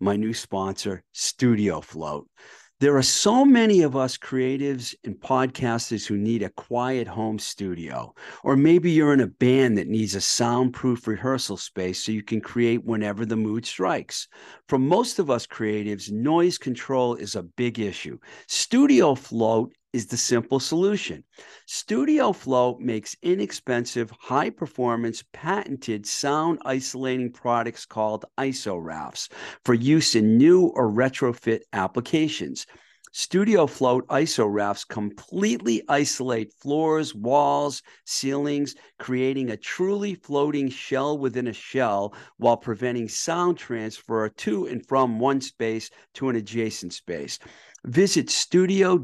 my new sponsor, Studio Float. There are so many of us creatives and podcasters who need a quiet home studio. Or maybe you're in a band that needs a soundproof rehearsal space so you can create whenever the mood strikes. For most of us creatives, noise control is a big issue. Studio Float is the simple solution. Studio Float makes inexpensive, high performance, patented sound isolating products called ISO for use in new or retrofit applications. Studio Float ISO rafts completely isolate floors, walls, ceilings, creating a truly floating shell within a shell while preventing sound transfer to and from one space to an adjacent space. Visit studio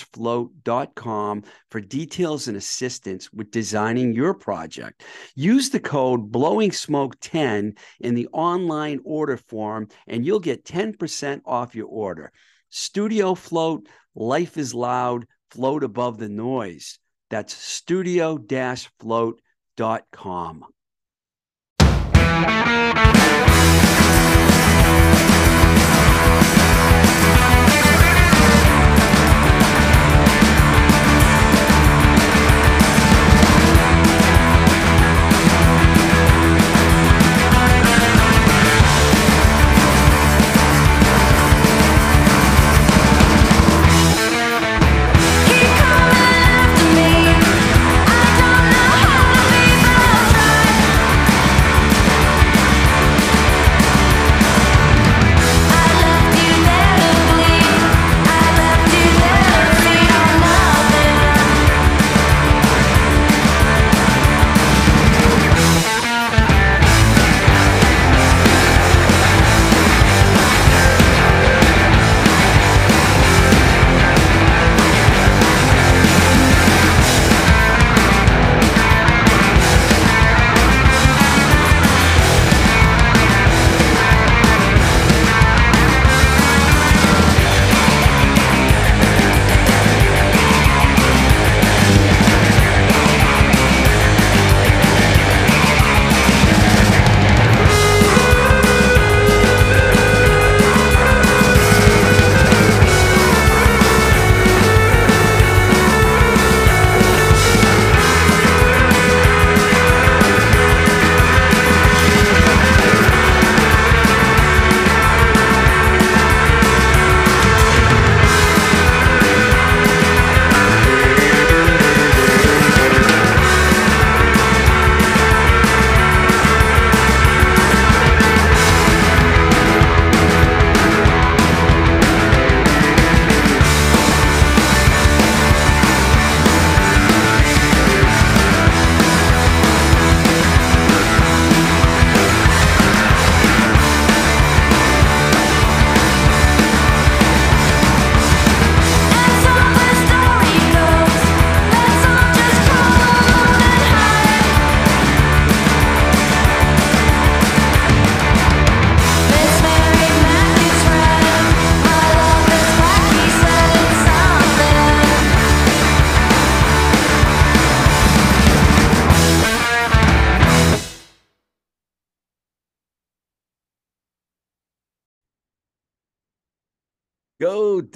float.com for details and assistance with designing your project. Use the code Blowing Smoke 10 in the online order form, and you'll get 10% off your order. Studio Float, life is loud, float above the noise. That's studio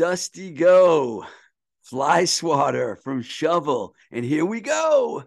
Dusty, go. Fly swatter from Shovel. And here we go.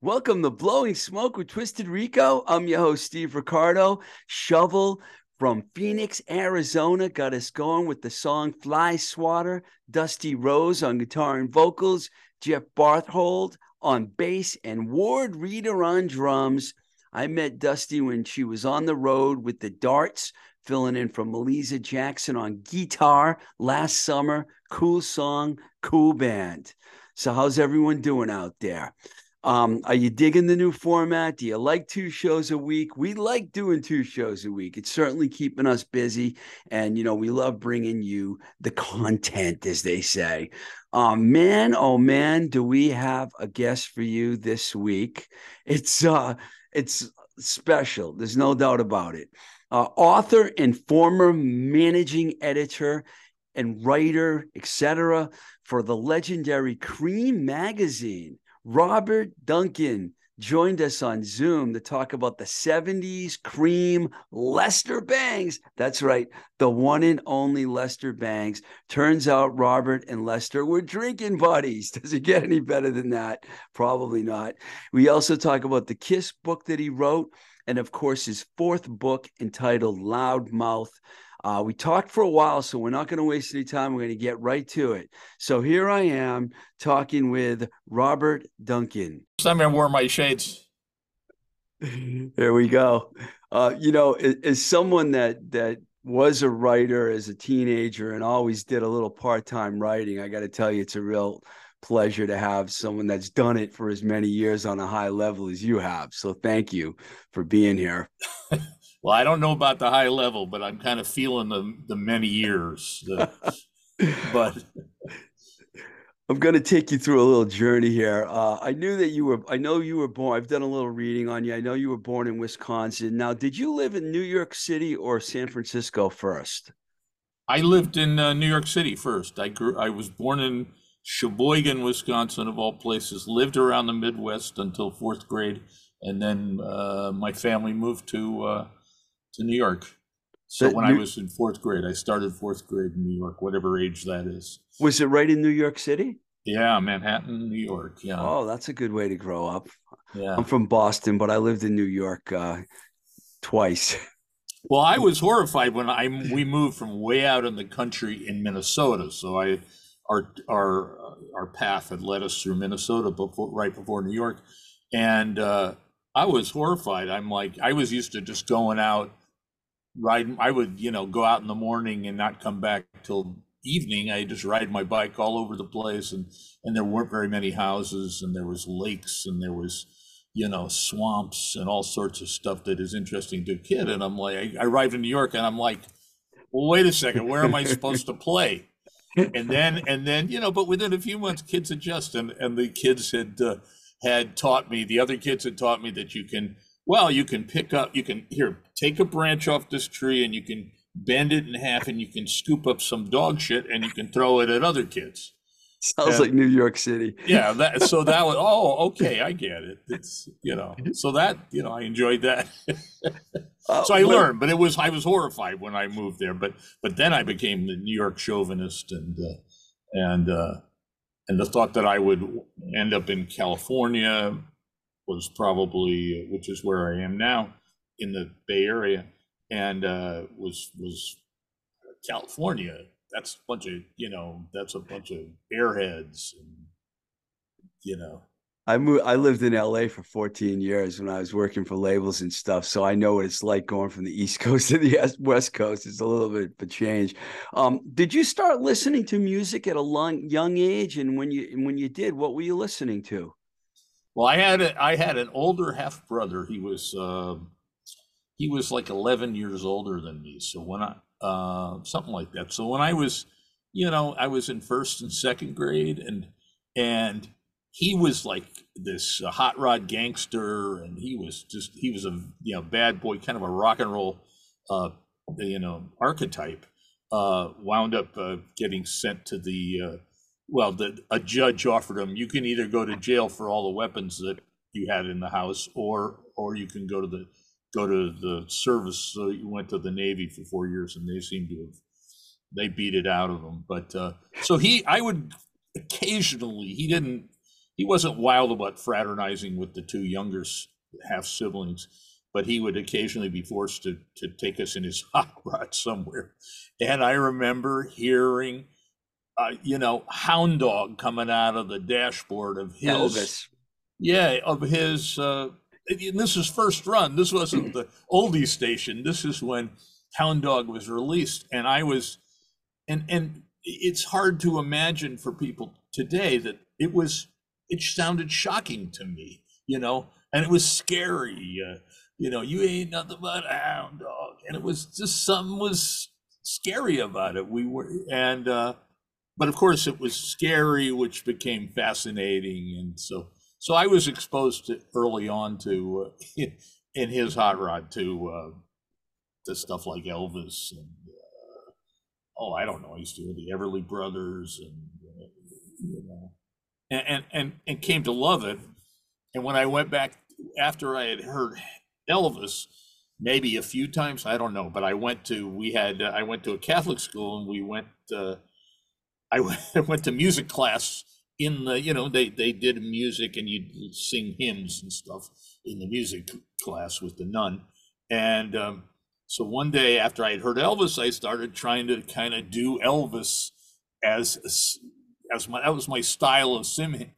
Welcome to Blowing Smoke with Twisted Rico. I'm your host, Steve Ricardo. Shovel from Phoenix, Arizona got us going with the song Fly Swatter. Dusty Rose on guitar and vocals. Jeff Barthold on bass and Ward Reeder on drums. I met Dusty when she was on the road with the Darts filling in for Melissa Jackson on guitar last summer. Cool song, cool band. So, how's everyone doing out there? Um, are you digging the new format? Do you like two shows a week? We like doing two shows a week. It's certainly keeping us busy. And, you know, we love bringing you the content, as they say. Um, man, oh man, do we have a guest for you this week? It's uh it's special. There's no doubt about it uh, author and former managing editor and writer, etc., for the legendary Creem magazine. Robert Duncan joined us on Zoom to talk about the 70s Creem Lester Bangs. That's right, the one and only Lester Bangs. Turns out Robert and Lester were drinking buddies. Does it get any better than that? Probably not. We also talk about the Kiss book that he wrote and of course his fourth book entitled Loudmouth. Uh, we talked for a while, so we're not going to waste any time. We're going to get right to it. So here I am talking with Robert Duncan. I'm going to wear my shades. there we go. Uh, you know, as, as someone that that was a writer as a teenager and always did a little part-time writing, I got to tell you, it's a real pleasure to have someone that's done it for as many years on a high level as you have. So thank you for being here. well, I don't know about the high level, but I'm kind of feeling the the many years. The, but I'm going to take you through a little journey here. Uh, I knew that you were. I know you were born. I've done a little reading on you. I know you were born in Wisconsin. Now, did you live in New York City or San Francisco first? I lived in uh, New York City first. I grew. I was born in Sheboygan, Wisconsin, of all places. Lived around the Midwest until fourth grade, and then uh, my family moved to uh, to New York. So when I was in fourth grade, I started fourth grade in New York, whatever age that is. Was it right in New York City? Yeah, Manhattan, New York. Yeah. Oh, that's a good way to grow up. Yeah. I'm from Boston, but I lived in New York uh, twice. Well, I was horrified when I we moved from way out in the country in Minnesota. So I our our our path had led us through Minnesota before right before New York, and uh, I was horrified. I'm like I was used to just going out riding. I would you know go out in the morning and not come back till evening. I just ride my bike all over the place, and and there weren't very many houses, and there was lakes, and there was you know swamps and all sorts of stuff that is interesting to a kid. And I'm like, I, I arrived in New York, and I'm like, well, wait a second, where am I supposed to play? And then and then you know but within a few months kids adjust. And and the kids had uh, had taught me the other kids had taught me that you can well you can pick up you can here take a branch off this tree and you can bend it in half and you can scoop up some dog shit and you can throw it at other kids Sounds like New York City. yeah, that, so that was oh okay, I get it. It's you know, so that you know, I enjoyed that. uh, so I learned, but it was I was horrified when I moved there. But but then I became the New York chauvinist, and uh, and uh, and the thought that I would end up in California was probably, which is where I am now, in the Bay Area, and uh, was was California that's a bunch of you know that's a bunch of airheads and you know I moved. I lived in LA for 14 years when I was working for labels and stuff, so I know what it's like going from the East Coast to the West Coast. It's a little bit of a change. Um, did you start listening to music at a long, young age? And when you when you did, what were you listening to? Well, I had a, I had an older half brother. He was uh, he was like 11 years older than me. So when I uh, something like that. So when I was, you know, I was in first and second grade, and and he was like this uh, hot rod gangster, and he was just he was a you know bad boy, kind of a rock and roll, uh, you know, archetype. Uh, wound up uh, getting sent to the uh, well, the, a judge offered him you can either go to jail for all the weapons that you had in the house, or or you can go to the go to the service. So you went to the Navy for four years, and they seem to have they beat it out of him. But uh, so he, I would occasionally, he didn't, he wasn't wild about fraternizing with the two younger half siblings, but he would occasionally be forced to to take us in his hot rod somewhere. And I remember hearing, uh, you know, hound dog coming out of the dashboard of his. Elvis. Yeah, of his. Uh, this is first run. This wasn't the oldie station. This is when Hound Dog was released, and I was, and and it's hard to imagine for people today that it was. It sounded shocking to me, you know, and it was scary. Uh, you know, you ain't nothing but a hound dog, and it was just something was scary about it. We were, and uh, but of course it was scary, which became fascinating, and so so I was exposed to early on to uh, in his hot rod to uh, to stuff like Elvis and uh, oh I don't know I used to hear the Everly Brothers and uh, you know and, and and and came to love it. And when I went back after I had heard Elvis, maybe a few times I don't know, but I went to we had uh, I went to a Catholic school and we went uh, I went, went to music class in the you know they they did music and you'd sing hymns and stuff in the music class with the nun. And um, so one day after i had heard elvis i started trying to kind of do elvis as as my that was my style of sim,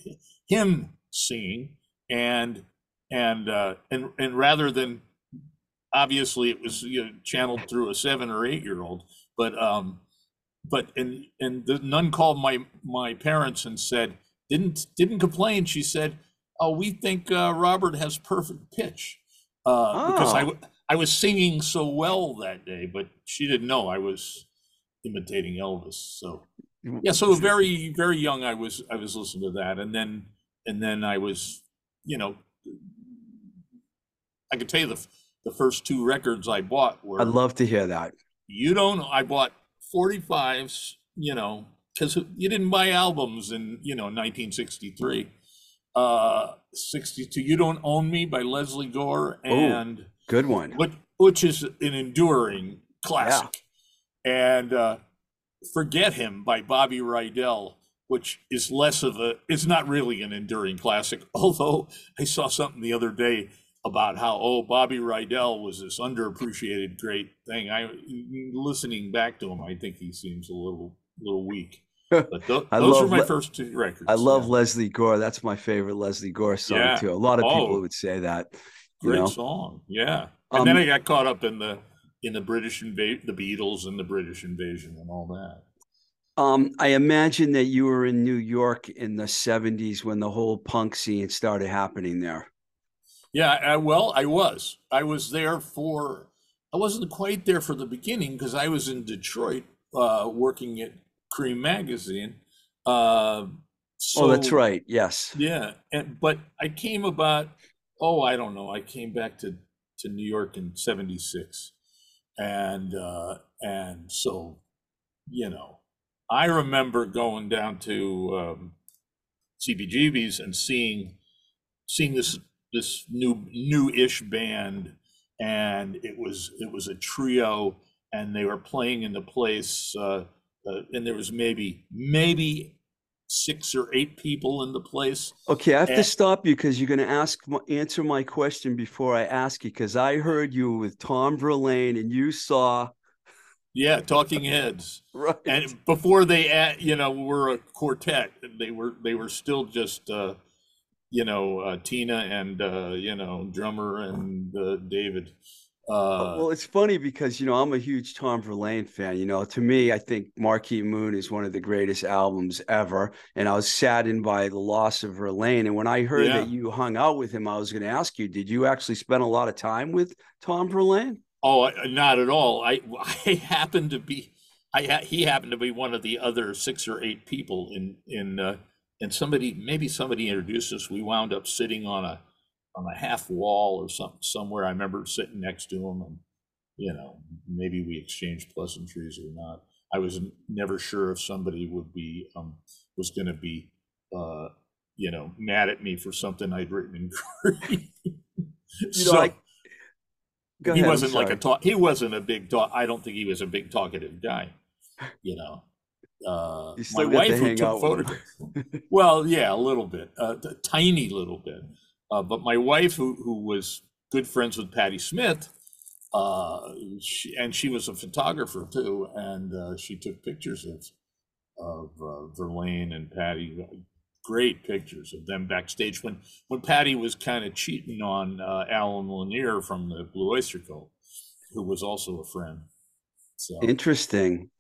hymn singing. And and uh and and rather than obviously it was you know, channeled through a seven or eight year old but um but and and the nun called my my parents and said didn't didn't complain. She said, "Oh, we think uh, Robert has perfect pitch uh, oh. because I oh. I was singing so well that day, but she didn't know I was imitating Elvis. So yeah, so very very young I was I was listening to that, and then and then I was you know I could tell you the the first two records I bought were. I'd love to hear that. You don't. I bought 45s, you know, because you didn't buy albums in, you know, 1963. Uh, 62, You Don't Own Me by Lesley Gore. And Ooh, good one. Which, which is an enduring classic. Yeah. And uh, Forget Him by Bobby Rydell which is less of a it's not really an enduring classic although i saw something the other day about how oh Bobby Rydell was this underappreciated great thing. I listening back to him, I think he seems a little little weak. But th- those are my Le- first two records. I love yeah. Lesley Gore. That's my favorite Lesley Gore song yeah. too. A lot of people oh, would say that. Great know? song, yeah. And um, then I got caught up in the in the British invasion, the Beatles and the British invasion and all that. Um, I imagine that you were in New York in the '70s when the whole punk scene started happening there. Yeah, I, well, I was. I was there for. I wasn't quite there for the beginning because I was in Detroit uh, working at Creem Magazine. Uh, so, oh, that's right. Yes. Yeah, and but I came about. Oh, I don't know. I came back to to New York in '76, and uh, and so, you know, I remember going down to um, CBGB's and seeing seeing this this new new-ish band and it was it was a trio and they were playing in the place uh, uh, and there was maybe maybe six or eight people in the place. Okay i have and, to stop you because you're going to ask answer my question before i ask you because i heard you with tom verlaine and you saw yeah talking heads. Right. And before they you know were a quartet they were they were still just uh you know uh, Tina and uh, you know drummer and uh, David. Uh, well, it's funny because you know I'm a huge Tom Verlaine fan. You know, to me, I think Marquee Moon is one of the greatest albums ever, and I was saddened by the loss of Verlaine. And when I heard yeah. that you hung out with him, I was going to ask you, did you actually spend a lot of time with Tom Verlaine? Oh, not at all. I I happened to be. I he happened to be one of the other six or eight people in in uh, and somebody maybe somebody introduced us we wound up sitting on a on a half wall or something somewhere. I remember sitting next to him and you know maybe we exchanged pleasantries or not. I was never sure if somebody would be um was going to be uh you know mad at me for something i'd written in Creem you know, so I, he ahead, wasn't like a talk he wasn't a big talk i don't think he was a big talkative guy you know. Uh, my wife who took photographs. well, yeah, a little bit, uh, a tiny little bit. Uh, but my wife, who who was good friends with Patti Smith, uh, she, and she was a photographer too, and uh, she took pictures of of uh, Verlaine and Patti. Great pictures of them backstage when when Patti was kind of cheating on uh, Allen Lanier from the Blue Oyster Cult, who was also a friend. So Interesting.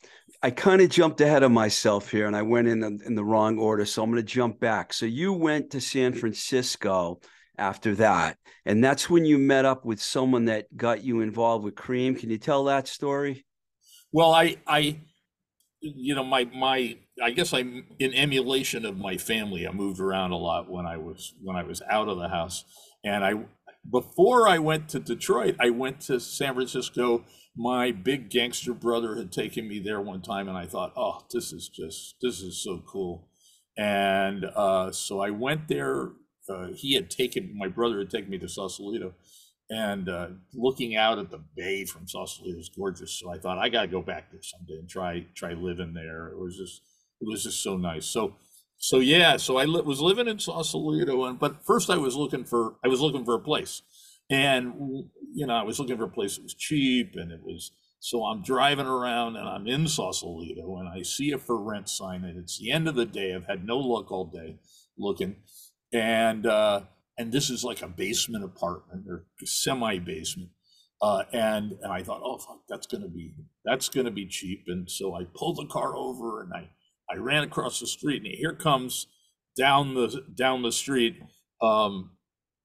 I kind of jumped ahead of myself here and I went in the, in the wrong order. So I'm going to jump back. So you went to San Francisco after that. And that's when you met up with someone that got you involved with Creem. Can you tell that story? Well, I, I, you know, my, my, I guess I'm in emulation of my family. I moved around a lot when I was, when I was out of the house. And I, before I went to Detroit, I went to San Francisco. My big gangster brother had taken me there one time, and I thought, oh, this is just, this is so cool. And uh, so I went there. Uh, he had taken, my brother had taken me to Sausalito and uh, looking out at the bay from Sausalito is gorgeous. So I thought I got to go back there someday and try try living there. It was just it was just so nice. So so yeah, so I li- was living in Sausalito, and but first I was looking for I was looking for a place, and you know I was looking for a place that was cheap, and it was so I'm driving around and I'm in Sausalito, and I see a for rent sign, and it's the end of the day. I've had no luck all day looking, and uh, and this is like a basement apartment or semi basement. Uh, and and I thought, oh fuck, that's gonna be that's gonna be cheap. And so I pulled the car over and I I ran across the street, and here comes down the down the street um,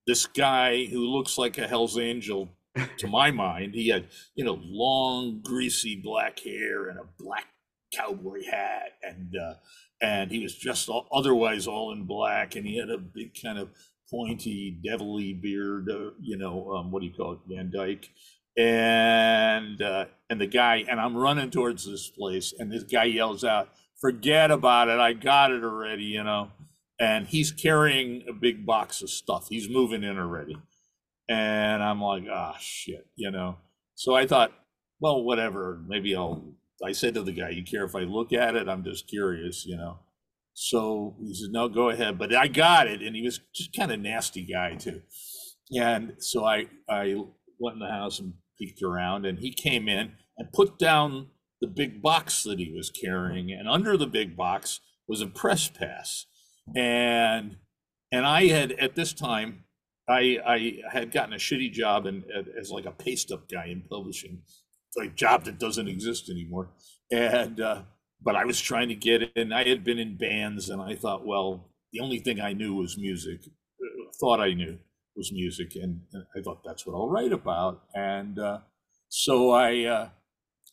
this guy who looks like a Hell's Angel to my mind. He had you know long greasy black hair and a black cowboy hat, and uh, and he was just all, otherwise all in black, and he had a big kind of pointy, devilly beard, uh, you know, um, what do you call it, Van Dyke, and uh, and the guy, and I'm running towards this place, and this guy yells out, "Forget about it, I got it already," you know, and he's carrying a big box of stuff. He's moving in already, and I'm like, ah, shit, you know. So I thought, well, whatever, maybe I'll. I said to the guy, "You care if I look at it? I'm just curious, you know." So he said, no, go ahead. But I got it. And he was just kind of nasty guy too. And so I, I went in the house and peeked around and he came in and put down the big box that he was carrying. And under the big box was a press pass. And, and I had, at this time, I, I had gotten a shitty job in, as like a paste up guy in publishing, a job that doesn't exist anymore. And, uh, but I was trying to get in. I had been in bands, and I thought, well, the only thing I knew was music. Thought I knew was music, and, and I thought that's what I'll write about. And uh, so I, uh,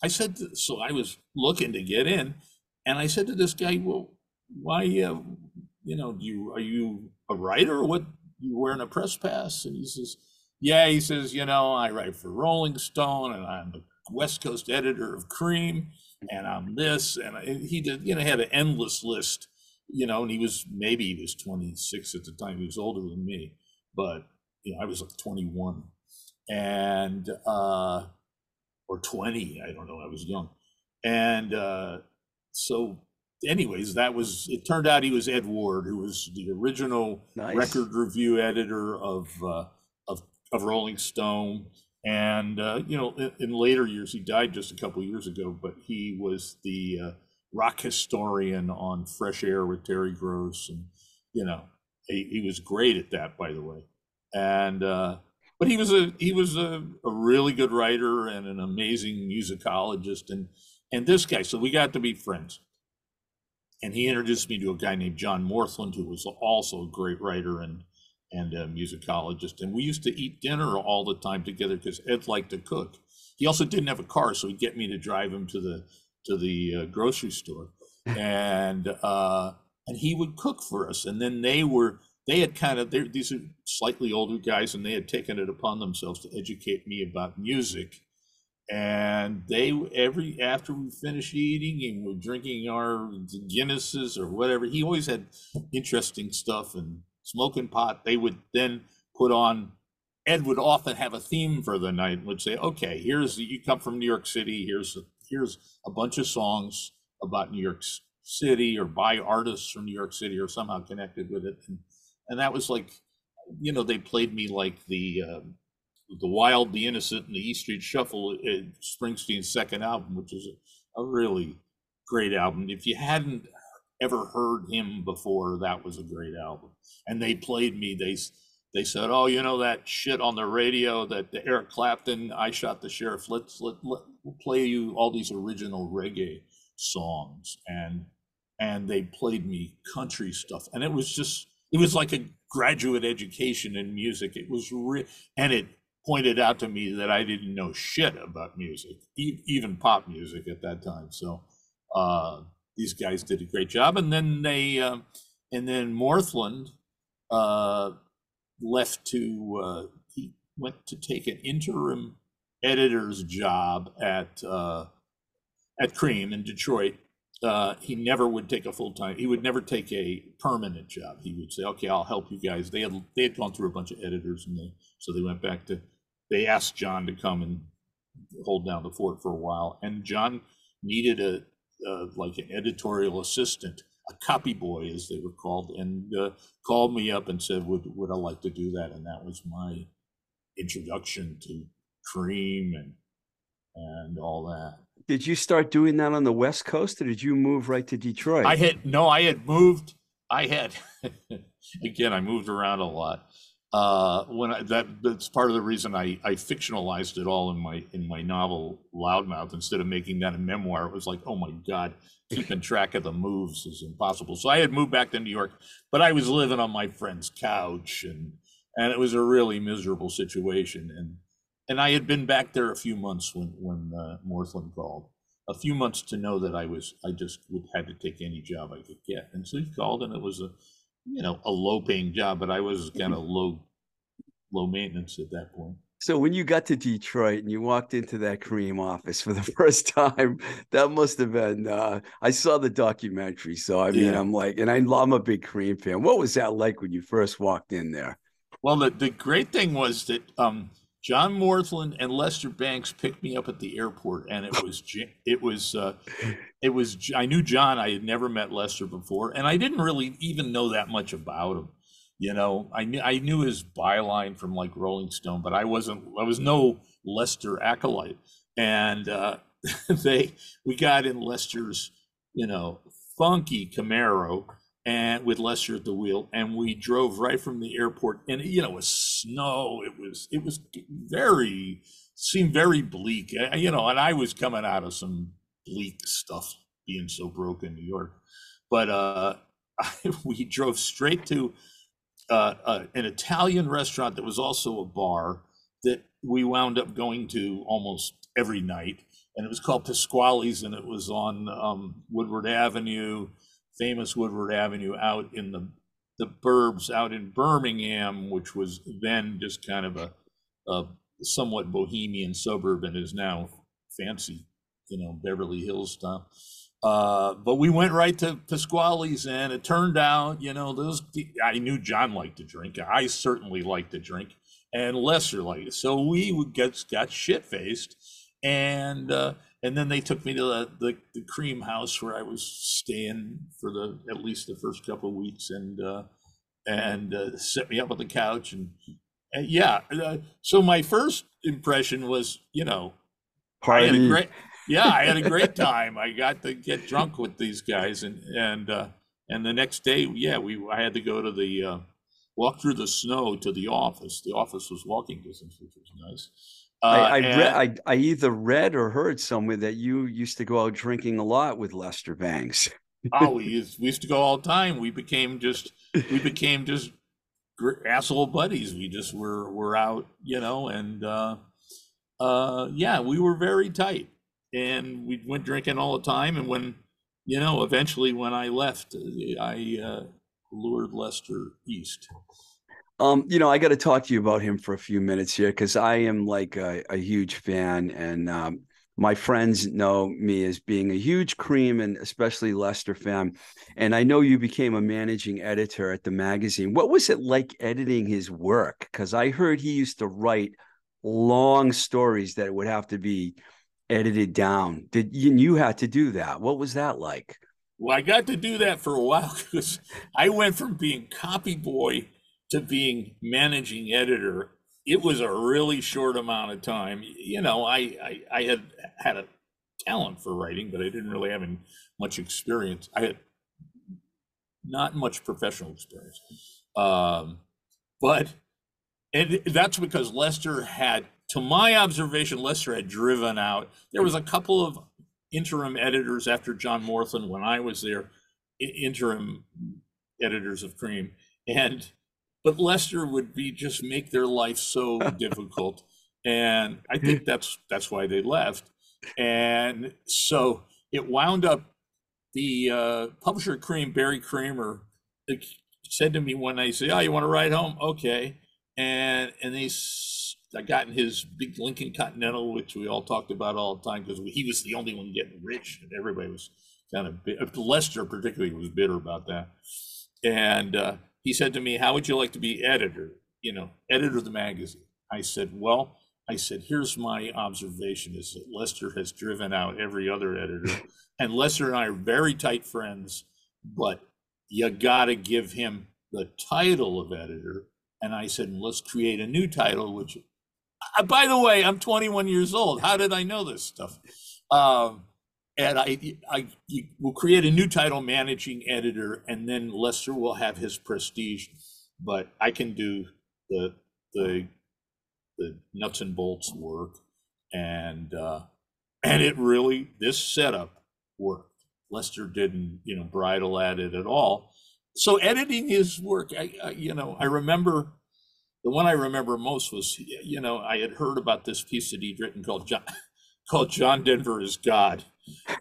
I said, to, so I was looking to get in, and I said to this guy, well, why, uh, you know, do you are you a writer? What you wearing a press pass? And he says, yeah. He says, you know, I write for Rolling Stone, and I'm the West Coast editor of Creem and I'm this, and I, he did, you know, had an endless list, you know, and he was maybe he was 26 at the time. He was older than me, but you know, I was like 21, and uh, or 20, I don't know, I was young, and uh, so, anyways, that was. It turned out he was Ed Ward, who was the original Nice. record review editor of uh, of of Rolling Stone and uh, you know in, in, later years he died just a couple years ago but he was the uh, rock historian on fresh air with terry gross and you know he, he was great at that by the way and uh, but he was a he was a, a really good writer and an amazing musicologist and and this guy so we got to be friends and he introduced me to a guy named john morthland who was also a great writer and and a musicologist. And we used to eat dinner all the time together because Ed liked to cook. He also didn't have a car, so he'd get me to drive him to the to the uh, grocery store, and uh, and he would cook for us. And then they were they had kind of these are slightly older guys, and they had taken it upon themselves to educate me about music. And they every after we finished eating and we're drinking our Guinnesses or whatever, he always had interesting stuff and smoking pot, they would then put on. Ed would often have a theme for the night and would say, "Okay, here's you come from New York City. Here's here's a bunch of songs about New York City or by artists from New York City or somehow connected with it. And, and that was like, you know, they played me like the uh, the Wild, the Innocent, and the East Street Shuffle, uh, Springsteen's second album, which is a, really great album. If you hadn't ever heard him before, that was a great album. And they played me. They they said, "Oh, you know that shit on the radio that the Eric Clapton, I shot the sheriff. Let's let, let we'll play you all these original reggae songs." And and they played me country stuff, and it was just it was like a graduate education in music. It was re- and it pointed out to me that I didn't know shit about music, e- even pop music at that time. So uh, these guys did a great job, and then they uh, and then Morthland uh, left to uh, he went to take an interim editor's job at uh, at Creem in Detroit. Uh, he never would take a full time. He would never take a permanent job. He would say, "Okay, I'll help you guys." They had they had gone through a bunch of editors, and they so they went back to. They asked John to come and hold down the fort for a while, and John needed a uh, like an editorial assistant, a copy boy as they were called, and uh, called me up and said, "Would would I like to do that?" And that was my introduction to Creem and and all that. Did you start doing that on the West Coast, or did you move right to Detroit? I had no, I had moved. I had again, I moved around a lot uh, when I, that that's part of the reason I, I fictionalized it all in my in my novel Loudmouth instead of making that a memoir. It was like, oh my god, keeping track of the moves is impossible. So I had moved back to New York, but I was living on my friend's couch, and and it was a really miserable situation. And and I had been back there a few months when when uh, Morthland called, a few months to know that I was I just had to take any job I could get. And so he called, and it was a you know a low paying job, but I was kind of low low maintenance at that point. So when you got to Detroit and you walked into that Creem office for the first time, that must have been. Uh, I saw the documentary, so I mean, yeah. I'm like, and I, I'm a big Creem fan. What was that like when you first walked in there? Well, the the great thing was that um, John Morthland and Lester Bangs picked me up at the airport, and it was it was uh, it was I knew John. I had never met Lester before, and I didn't really even know that much about him. You know, I knew I knew his byline from like Rolling Stone, but I wasn't. I was no Lester acolyte, and uh, they we got in Lester's you know funky Camaro and with Lester at the wheel, and we drove right from the airport. And you know, it was snow. It was it was very seemed very bleak. You know, and I was coming out of some bleak stuff, being so broke in New York. But uh, we drove straight to uh, uh, an Italian restaurant that was also a bar that we wound up going to almost every night, and it was called Pasquale's, and it was on um, Woodward Avenue famous Woodward Avenue out in the the burbs out in Birmingham, which was then just kind of a, a somewhat bohemian suburb and is now fancy, you know, Beverly Hills stuff. Uh, but we went right to Pasquale's, and it turned out, you know, those. I knew John liked to drink. I certainly liked to drink, and Lester liked it. So we would get got shit faced, and uh, and then they took me to the, the, the, Creem house where I was staying for the at least the first couple of weeks, and uh, and uh, set me up on the couch, and, and yeah. Uh, so my first impression was, you know, Party. I had a great, yeah, I had a great time. I got to get drunk with these guys, and and uh, and the next day, yeah, we I had to go to the uh, walk through the snow to the office. The office was walking distance, which was nice I, I, uh, read, I, I either read or heard somewhere that you used to go out drinking a lot with Lester Bangs. oh, we used, we used to go all the time. We became just we became just asshole buddies. We just were were out, you know, and uh, uh, yeah, we were very tight, and we went drinking all the time. And when you know, eventually, when I left, I uh, lured Lester east. Um, you know, I got to talk to you about him for a few minutes here because I am like a, a huge fan, and um, my friends know me as being a huge Creem and especially Lester fan. And I know you became a managing editor at the magazine. What was it like editing his work? Because I heard he used to write long stories that would have to be edited down. Did you, you had to do that? What was that like? Well, I got to do that for a while because I went from being copy boy to being managing editor. It was a really short amount of time. You know, I I, I had had a talent for writing, but I didn't really have any, much experience. I had not much professional experience. Um, but and that's because Lester had, to my observation, Lester had driven out. There was a couple of interim editors after John Morthland when I was there, interim editors of Creem, and but Lester would be just make their life so difficult, and I think that's that's why they left, and so it wound up. The uh, publisher Creem, Barry Kramer, said to me one night, "Say, oh, you want to ride home? Okay." And and they, I got in his big Lincoln Continental, which we all talked about all the time because he was the only one getting rich, and everybody was kind of Lester particularly was bitter about that. And uh, he said to me, "How would you like to be editor? You know, editor of the magazine?" I said, "Well." I said, here's my observation is that Lester has driven out every other editor. And Lester and I are very tight friends, but you got to give him the title of editor. And I said, let's create a new title, which, uh, by the way, I'm 21 years old. How did I know this stuff? Um, and I, I will create a new title, managing editor, and then Lester will have his prestige. But I can do the the the nuts and bolts work, and uh, and it really this setup worked. Lester didn't, you know, bridle at it at all. So editing his work, I, I, you know, I remember the one I remember most was, you know, I had heard about this piece that he'd written called John, called John Denver is God,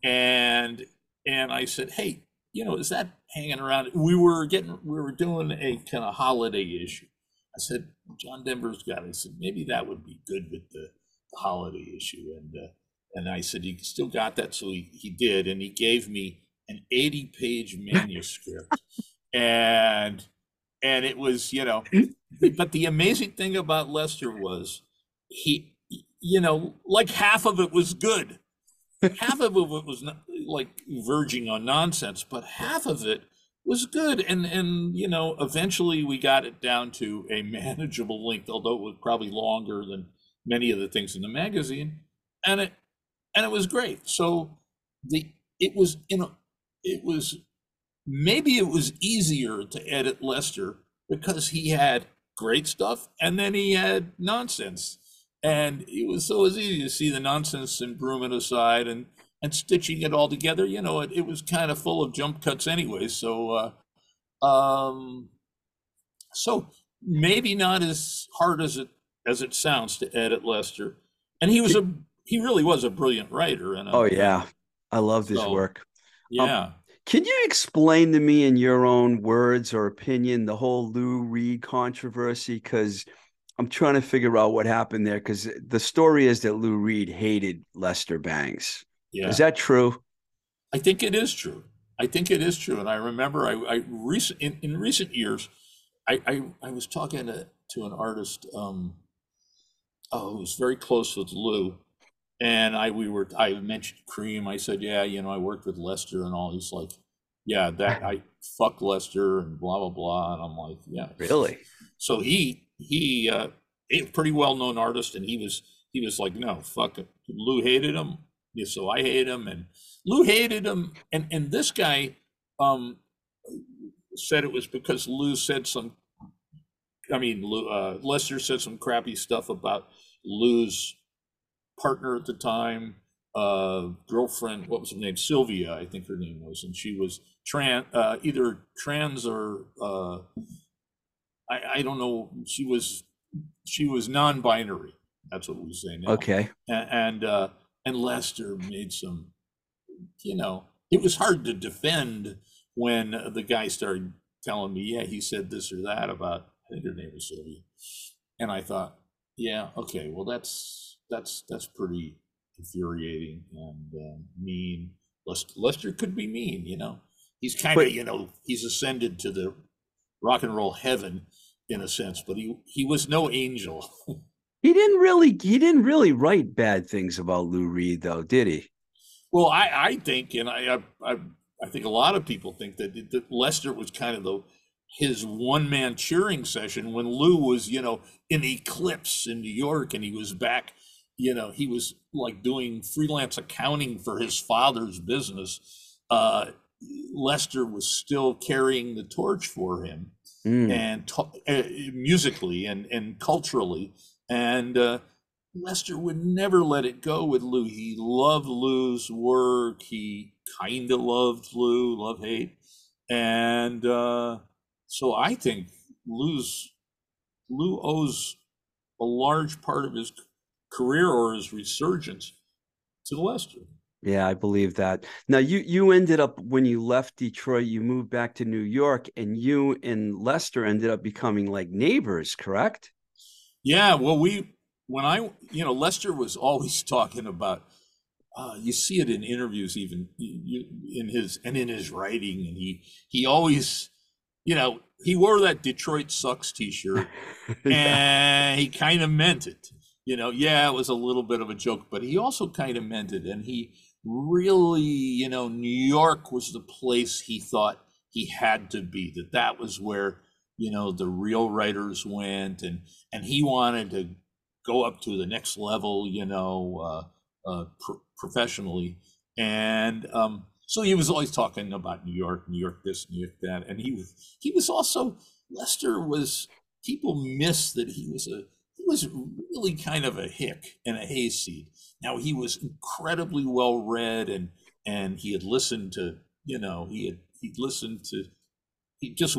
and and I said, hey, you know, is that hanging around? We were getting, we were doing a kind of holiday issue. I said, John Denver's God. I said maybe that would be good with the, the holiday issue, and uh, and I said, he still got that. So he, he did. And he gave me an 80 page manuscript. and and it was, you know, but the amazing thing about Lester was he, you know, like half of it was good. Half of it was not, like verging on nonsense, but half of it was good. And and you know, eventually we got it down to a manageable length, although it was probably longer than many of the things in the magazine. And it and it was great. So the it was you know it was maybe it was easier to edit Lester because he had great stuff and then he had nonsense. And it was so it was easy to see the nonsense and broom it aside and and stitching it all together. You know, it, it was kind of full of jump cuts anyway. So uh um so maybe not as hard as it as it sounds to edit Lester. And he was a he really was a brilliant writer. And oh yeah, I love his so, work. Um, yeah. Um, can you explain to me in your own words or opinion the whole Lou Reed controversy? Because I'm trying to figure out what happened there. Because the story is that Lou Reed hated Lester Bangs. Yeah. Is that true? I think it is true. I think it is true. And I remember I, I recent in, in recent years, I, I, I was talking to, to an artist um, oh, who was very close with Lou and I we were I mentioned Creem. I said, yeah, you know, I worked with Lester and all. He's like, yeah, that I fuck Lester and blah blah blah. And I'm like, yeah, really. So he he uh, a pretty well known artist, and he was he was like, no, fuck it. Lou hated him, so I hate him, and Lou hated him, and and this guy um said it was because Lou said some. I mean, Lou, uh, Lester said some crappy stuff about Lou's partner at the time, uh, girlfriend, what was her name? Sylvia, I think her name was, and she was trans, uh, either trans or uh, I, I don't know. She was she was non-binary. That's what we say now. Okay. And and, uh, and Lester made some, you know, it was hard to defend when the guy started telling me, yeah, he said this or that about. I think her name was Sylvia, and I thought, yeah, okay, well that's that's that's pretty infuriating and uh, mean. Lester, Lester could be mean, you know. He's kind of, you know, he's ascended to the rock and roll heaven in a sense, but he he was no angel. He didn't really he didn't really write bad things about Lou Reed though, did he? Well, I, I think, and I, I I think a lot of people think that, that Lester was kind of the his one man cheering session when Lou was, you know, in Eclipse in New York and he was back, you know, he was like doing freelance accounting for his father's business. Uh, Lester was still carrying the torch for him mm. and uh, musically and, and culturally. And uh, Lester would never let it go with Lou. He loved Lou's work. He kind of loved Lou, love hate. And uh, so I think Lou's Lou owes a large part of his career or his resurgence to Lester. Yeah, I believe that. Now you you ended up when you left Detroit, you moved back to New York, and you and Lester ended up becoming like neighbors, correct? Yeah, well, we when I you know Lester was always talking about. Uh, you see it in interviews, even in his and in his writing, and he he always, you know, he wore that Detroit sucks T-shirt, yeah. and he kind of meant it. You know, yeah, it was a little bit of a joke, but he also kind of meant it, and he really, you know, New York was the place he thought he had to be, that that was where, you know, the real writers went and, and he wanted to go up to the next level, you know, uh, uh, pr- professionally. And, um, so he was always talking about New York, New York this, New York that, and he was he was also Lester was people miss that he was a he was really kind of a hick and a hayseed. Now he was incredibly well read and and he had listened to you know he had he listened to he just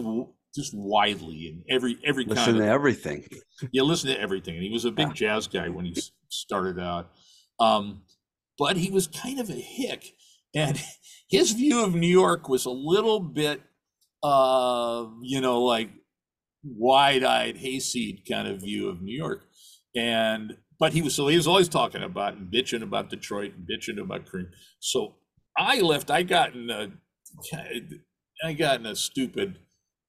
just widely and every every listen kind to everything. Yeah, listen to everything. And he was a big yeah. jazz guy when he started out, um, but he was kind of a hick, and his view of New York was a little bit, uh, you know, like wide-eyed hayseed kind of view of New York, and but he was so he was always talking about and bitching about Detroit and bitching about Creem. So I left. I got in a I got in a stupid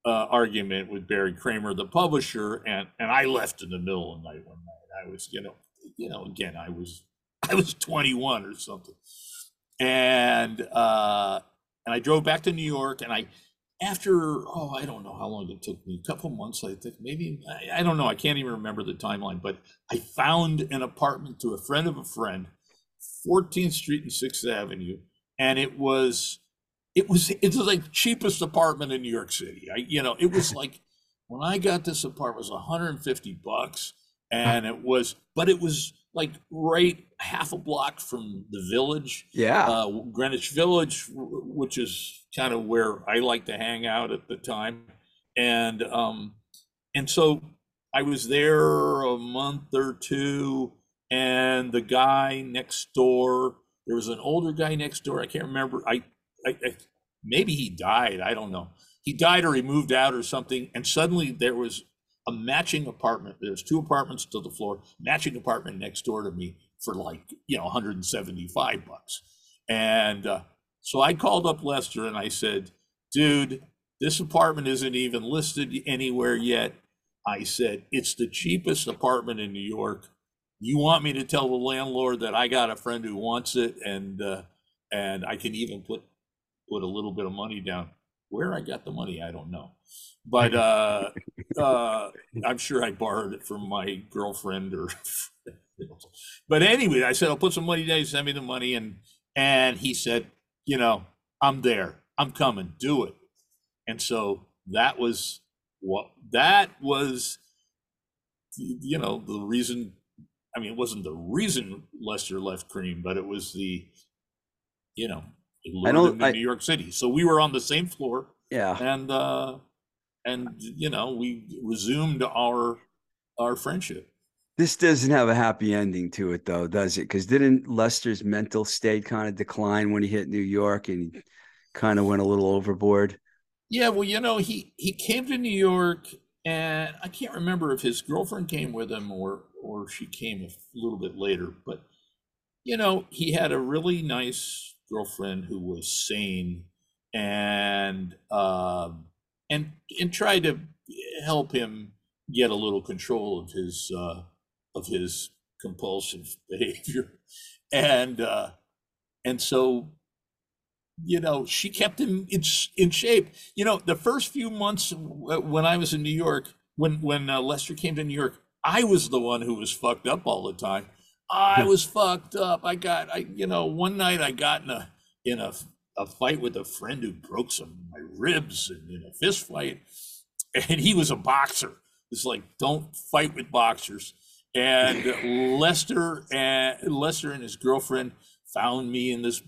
uh, argument with Barry Kramer, the publisher, and and I left in the middle of the night one night. I was you know you know again I was I was 21 or something, and uh, and I drove back to New York and I after oh i don't know how long it took me a couple months i think maybe I, I, don't know i can't even remember the timeline but i found an apartment to a friend of a friend 14th street and 6th avenue and it was it was it was like cheapest apartment in new york city i you know it was like when i got this apartment it was 150 bucks and it was but it was like right half a block from the village. Yeah. Uh, Greenwich Village, which is kind of where I like to hang out at the time. And um, and so I was there a month or two, and the guy next door, there was an older guy next door. I can't remember. I, I, I maybe he died. I don't know. He died or he moved out or something. And suddenly there was a matching apartment. There's two apartments to the floor, matching apartment next door to me for like, you know, 175 bucks. And uh, so I called up Lester and I said, dude, this apartment isn't even listed anywhere yet. I said, it's the cheapest apartment in New York. You want me to tell the landlord that I got a friend who wants it and uh, and I can even put put a little bit of money down. Where I got the money, I don't know but uh, uh, I'm sure I borrowed it from my girlfriend or. but anyway, I said I'll put some money down. Send me the money, and and he said, you know, I'm there. I'm coming. Do it. And so that was what that was. You know, the reason. I mean, it wasn't the reason Lester left Creem, but it was the, you know, I don't, I, New York City. So we were on the same floor. Yeah. And uh, and you know we resumed our our friendship this doesn't have a happy ending to it though does it? Because didn't lester's mental state kind of decline when he hit new york and he kind of went a little overboard? Yeah well you know he he came to new york and i can't remember if his girlfriend came with him or or she came a little bit later but you know he had a really nice girlfriend who was sane and um and and try to help him get a little control of his uh, of his compulsive behavior, and uh, and so you know she kept him in in shape. You know, the first few months when I was in New York, when when uh, Lester came to New York, I was the one who was fucked up all the time. I was fucked up. I got I you know one night I got in a in a a fight with a friend who broke some of my ribs and in a fist fight, and he was a boxer. It's like don't fight with boxers. And Lester and Lester and his girlfriend found me in this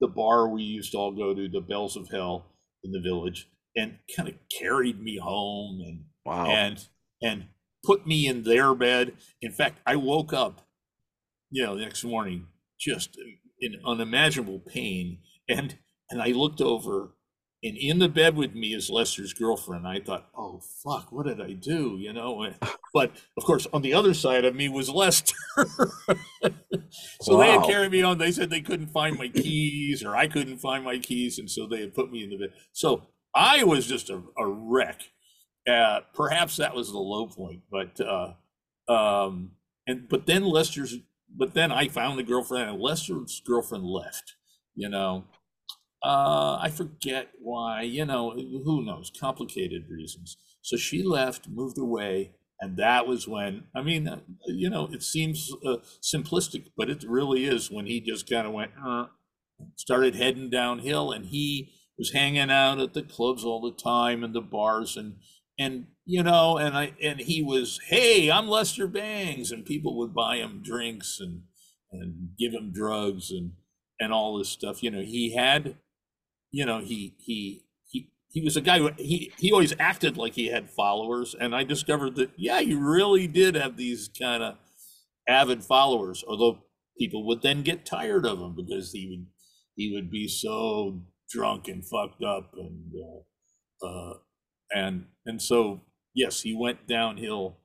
the bar we used to all go to, the Bells of Hell in the village, and kind of carried me home and wow. and and put me in their bed. In fact, I woke up, you know, the next morning just in unimaginable pain, and and I looked over, and in the bed with me is Lester's girlfriend. I thought, oh fuck, what did I do? You know, but of course, on the other side of me was Lester. so wow. they had carried me on. They said they couldn't find my keys, or I couldn't find my keys, and so they had put me in the bed. So I was just a, a wreck. Uh, perhaps that was the low point, but uh, um, and but then Lester's, but then I found the girlfriend, and Lester's girlfriend left. You know, uh, I forget why. You know, who knows? Complicated reasons. So she left, moved away, and that was when. I mean, uh, you know, it seems uh, simplistic, but it really is when he just kind of went, uh, started heading downhill, and he was hanging out at the clubs all the time and the bars and and you know and i and he was hey i'm lester bangs and people would buy him drinks and and give him drugs and and all this stuff you know he had you know he he he he was a guy who he he always acted like he had followers and i discovered that yeah he really did have these kind of avid followers although people would then get tired of him because he would he would be so drunk and fucked up and uh, uh, and and so yes, he went downhill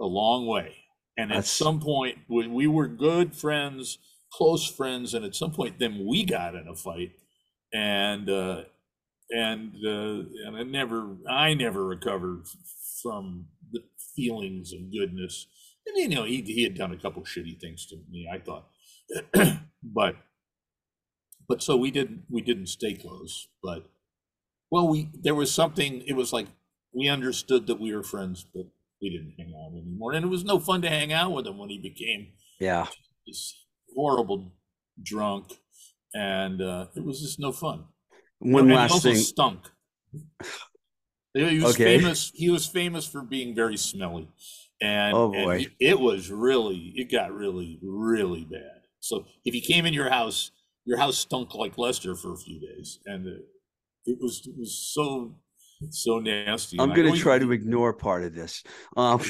a long way. And That's... at some point, when we were good friends, close friends, and at some point, then we got in a fight, and uh, and uh, and I never, I never recovered from the feelings of goodness. And you know, he he had done a couple shitty things to me. I thought, but but so we didn't we didn't stay close. But well, we there was something. It was like we understood that we were friends, but we didn't hang out anymore. And it was no fun to hang out with him when he became yeah this horrible drunk, and uh, it was just no fun. One and last thing, stunk. He was okay. famous. He was famous for being very smelly, and, oh boy, and it was really it got really really bad. So if he came in your house, your house stunk like Lester for a few days, and it was it was so so nasty. I'm going to try to ignore part of this. Um,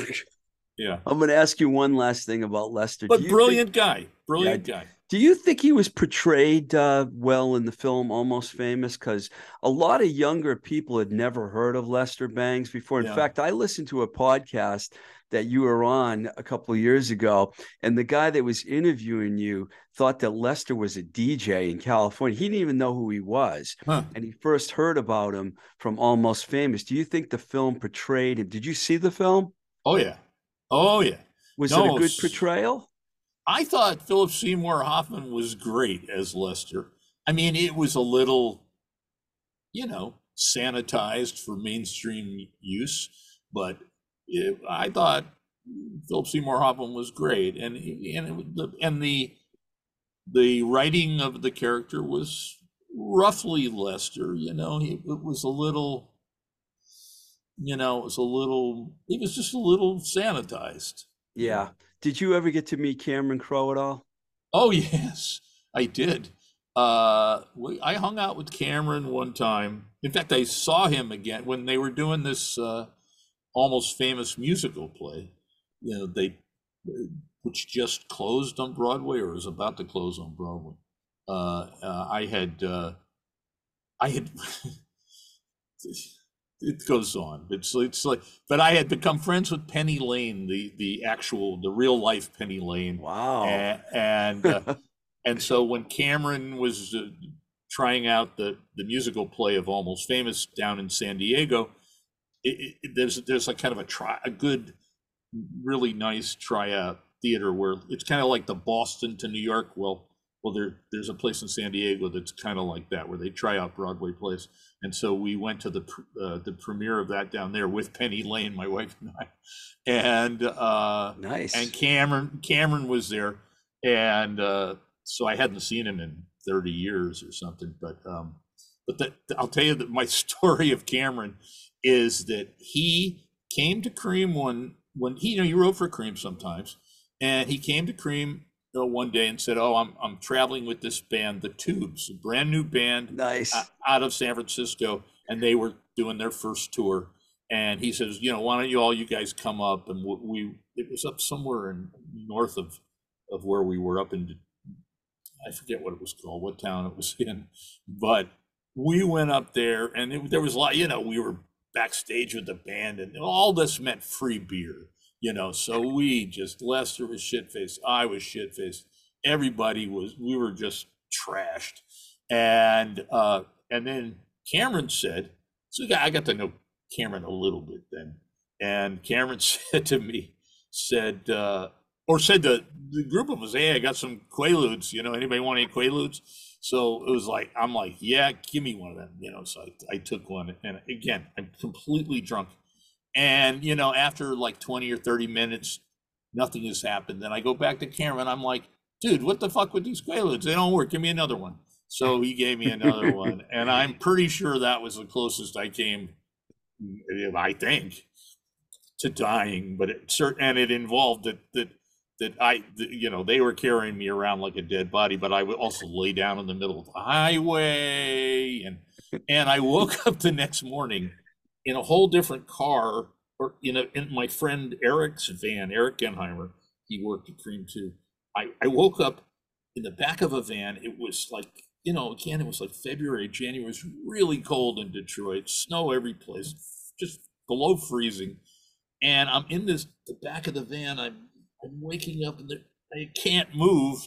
yeah, I'm going to ask you one last thing about Lester. But brilliant think, guy, brilliant yeah, guy. Do you think he was portrayed uh, well in the film Almost Famous? Because a lot of younger people had never heard of Lester Bangs before. In yeah. fact, I listened to a podcast that you were on a couple of years ago, and the guy that was interviewing you thought that Lester was a DJ in California. He didn't even know who he was, huh. and he first heard about him from Almost Famous. Do you think the film portrayed him? Did you see the film? Oh yeah, oh yeah. Was no, it a good portrayal? I thought Philip Seymour Hoffman was great as Lester. I mean, it was a little, you know, sanitized for mainstream use, but it, I thought Philip Seymour Hoffman was great, and and the, and the the writing of the character was roughly Lester. You know, he, it was a little, you know, it was a little. It was just a little sanitized. Yeah. Did you ever get to meet Cameron Crowe at all? Oh yes, I did. Uh, we, I hung out with Cameron one time. In fact, I saw him again when they were doing this uh, almost famous musical play. You know, they which just closed on Broadway or is about to close on Broadway. Uh, uh, I had, uh, I had, it goes on. It's it's like, but I had become friends with Penny Lane, the the actual, the real life Penny Lane. Wow. And and, uh, and so when Cameron was uh, trying out the the musical play of Almost Famous down in San Diego, it, it, there's there's like kind of a try a good really nice tryout theater where it's kind of like the Boston to New York. Well, well, there there's a place in San Diego that's kind of like that where they try out Broadway plays. And so we went to the uh, the premiere of that down there with Penny Lane, my wife and I, and uh, nice. And Cameron Cameron was there, and uh, so I hadn't seen him in 30 years or something. But um, but the, I'll tell you that my story of Cameron is that he came to Creem one when he you know he wrote for Creem sometimes, and he came to Creem uh, one day and said, "Oh, I'm I'm traveling with this band, the Tubes, a brand new band, nice out of San Francisco, and they were doing their first tour." And he says, "You know, why don't you all you guys come up?" And we it was up somewhere in north of of where we were up in I forget what it was called, what town it was in, but we went up there and it, there was a lot, you know, we were backstage with the band and all this meant free beer, you know. So we just Lester was shit faced, I was shit faced, everybody was we were just trashed. And uh and then Cameron said, so I got to know Cameron a little bit then. And Cameron said to me, said, uh, or said to the group of us, hey, I got some Quaaludes, you know, anybody want any Quaaludes? So it was like, I'm like, yeah, give me one of them, you know. So I, I took one, and again, I'm completely drunk. And, you know, after like 20 or 30 minutes, nothing has happened. Then I go back to Cameron. I'm like, dude, what the fuck with these Quaaludes? They don't work. Give me another one. So he gave me another one. And I'm pretty sure that was the closest I came, I think, to dying. But it certain, and it involved that, that, that I, you know, they were carrying me around like a dead body, but I would also lay down in the middle of the highway. And, and I woke up the next morning in a whole different car or in, a, in my friend Eric's van, Eric Genheimer, he worked at Creem too. I, I woke up in the back of a van. It was like, you know, again, it was like February, January. It was really cold in Detroit, snow every place, just below freezing. And I'm in this the back of the van. I'm I'm waking up and I can't move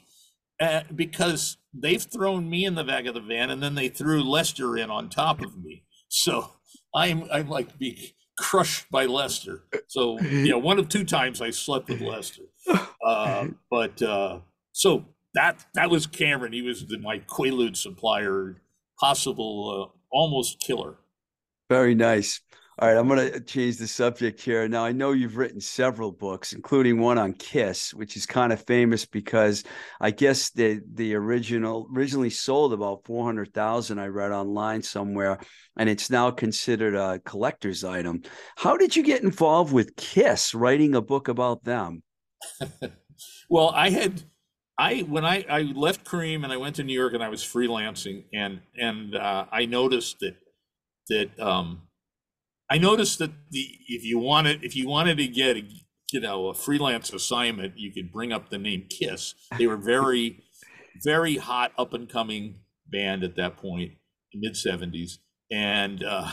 uh, because they've thrown me in the back of the van and then they threw Lester in on top of me. So I'm I'm like being crushed by Lester. So you know, one of two times I slept with Lester. Uh, but uh, so that that was Cameron. He was the, my Quaalude supplier, possible uh, almost killer. Very nice. All right, I'm going to change the subject here. Now, I know you've written several books, including one on Kiss, which is kind of famous because I guess the the original originally sold about 400,000 I read online somewhere and it's now considered a collector's item. How did you get involved with Kiss, writing a book about them? well, I had I when I I left Creem and I went to New York and I was freelancing and and uh, I noticed that that um I noticed that the if you wanted if you wanted to get a, you know a freelance assignment, you could bring up the name Kiss. They were very very hot up and coming band at that point, mid '70s, and uh,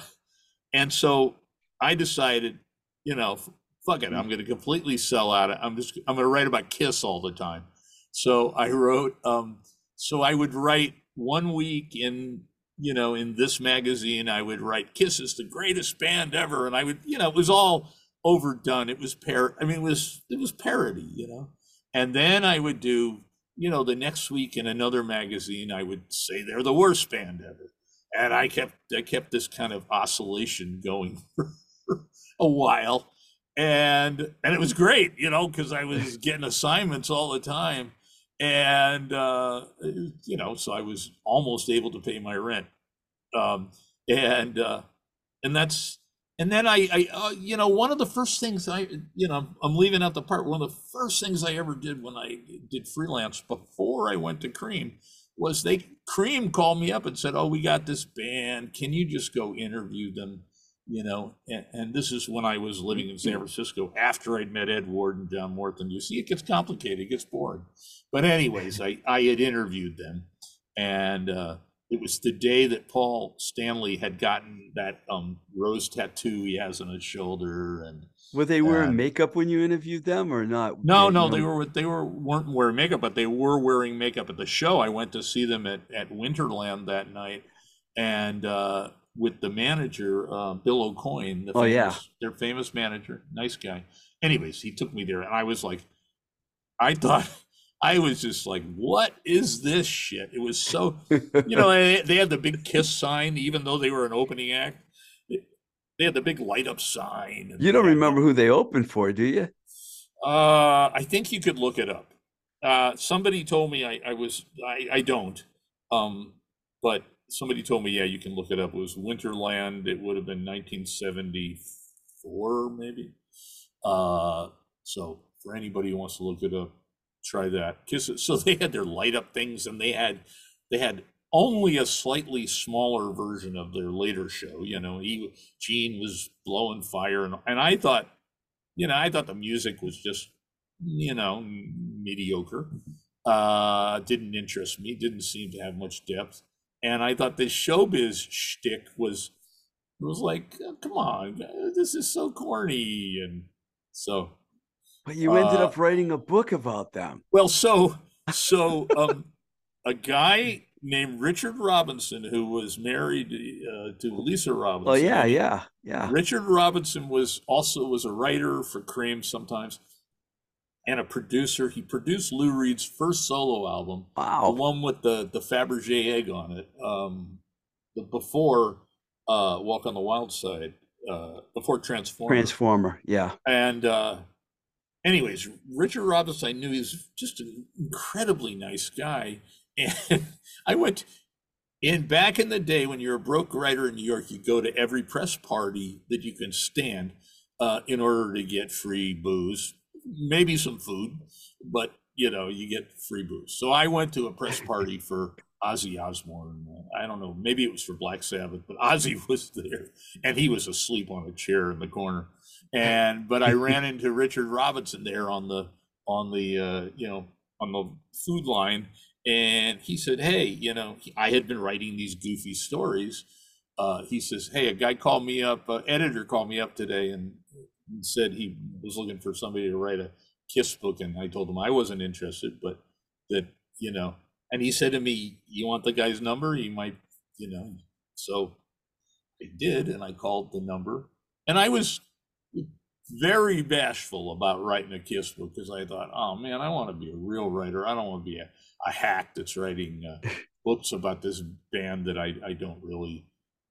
and so I decided, you know, fuck it, I'm going to completely sell out. I'm just I'm going to write about Kiss all the time. So I wrote. Um, so I would write one week in you know, in this magazine, I would write Kiss is the greatest band ever. And I would, you know, it was all overdone. It was par I mean, it was it was parody, you know. And then I would do, you know, the next week in another magazine, I would say they're the worst band ever. And I kept I kept this kind of oscillation going for a while. And and it was great, you know, because I was getting assignments all the time and uh, you know, so I was almost able to pay my rent, um, and uh, and that's and then I, I uh, you know, one of the first things I, you know, I'm leaving out the part. One of the first things I ever did when I did freelance before I went to Creem was they Creem called me up and said, "Oh, we got this band. Can you just go interview them?" You know, and, and, this is when I was living in San Francisco after I'd met Ed Ward and John Morton. You see, it gets complicated, it gets boring. But anyways, I, I had interviewed them, and uh, it was the day that Paul Stanley had gotten that um, rose tattoo he has on his shoulder, and were they wearing makeup when you interviewed them or not? No, no, they were they were weren't wearing makeup, but they were wearing makeup at the show. I went to see them at at Winterland that night, and uh, with the manager, uh, Bill Aucoin. The oh yeah, their famous manager, nice guy. anyways, he took me there, and I was like, I thought. I was just like, "What is this shit?" It was so, you know, they had the big kiss sign, even though they were an opening act. They had the big light up sign. You don't remember who they opened for, do you? Uh, I think you could look it up. Uh, somebody told me I, I was I, I don't, um, but somebody told me yeah you can look it up. It was Winterland. It would have been 1974 maybe. Uh, so for anybody who wants to look it up, try that. So they had their light up things, and they had they had only a slightly smaller version of their later show. You know, he Gene was blowing fire, and and I thought, you know, I thought the music was just you know, mediocre. Uh, didn't interest me. Didn't seem to have much depth. And I thought the showbiz shtick was it was like, oh, come on, this is so corny, and so. But you ended uh, up writing a book about them. Well, so so um, a guy named Richard Robinson who was married uh, to Lisa Robinson. Oh yeah, yeah, yeah. Richard Robinson was also was a writer for Creem sometimes and a producer. He produced Lou Reed's first solo album. Wow. The one with the the Fabergé egg on it. Um, the before uh, Walk on the Wild Side. Uh, before Transformer. Transformer, yeah. And uh, anyways, Richard Robinson, I knew he was just an incredibly nice guy. And I went in back in the day when you're a broke writer in New York, you go to every press party that you can stand uh, in order to get free booze maybe some food, but you know, you get free booze. So I went to a press party for Ozzy Osbourne. I don't know, maybe it was for Black Sabbath, but Ozzy was there and he was asleep on a chair in the corner. And but I ran into Richard Robinson there on the on the uh, you know on the food line, and he said, "Hey, you know, I had been writing these goofy stories." Uh, he says, "Hey, a guy called me up, uh, editor called me up today, and said he was looking for somebody to write a kiss book and i told him i wasn't interested but that you know and he said to me you want the guy's number? He might you know. So i did and i called the number and i was very bashful about writing a kiss book because i thought oh man i want to be a real writer. I don't want to be a, a hack that's writing uh, books about this band that i, I don't really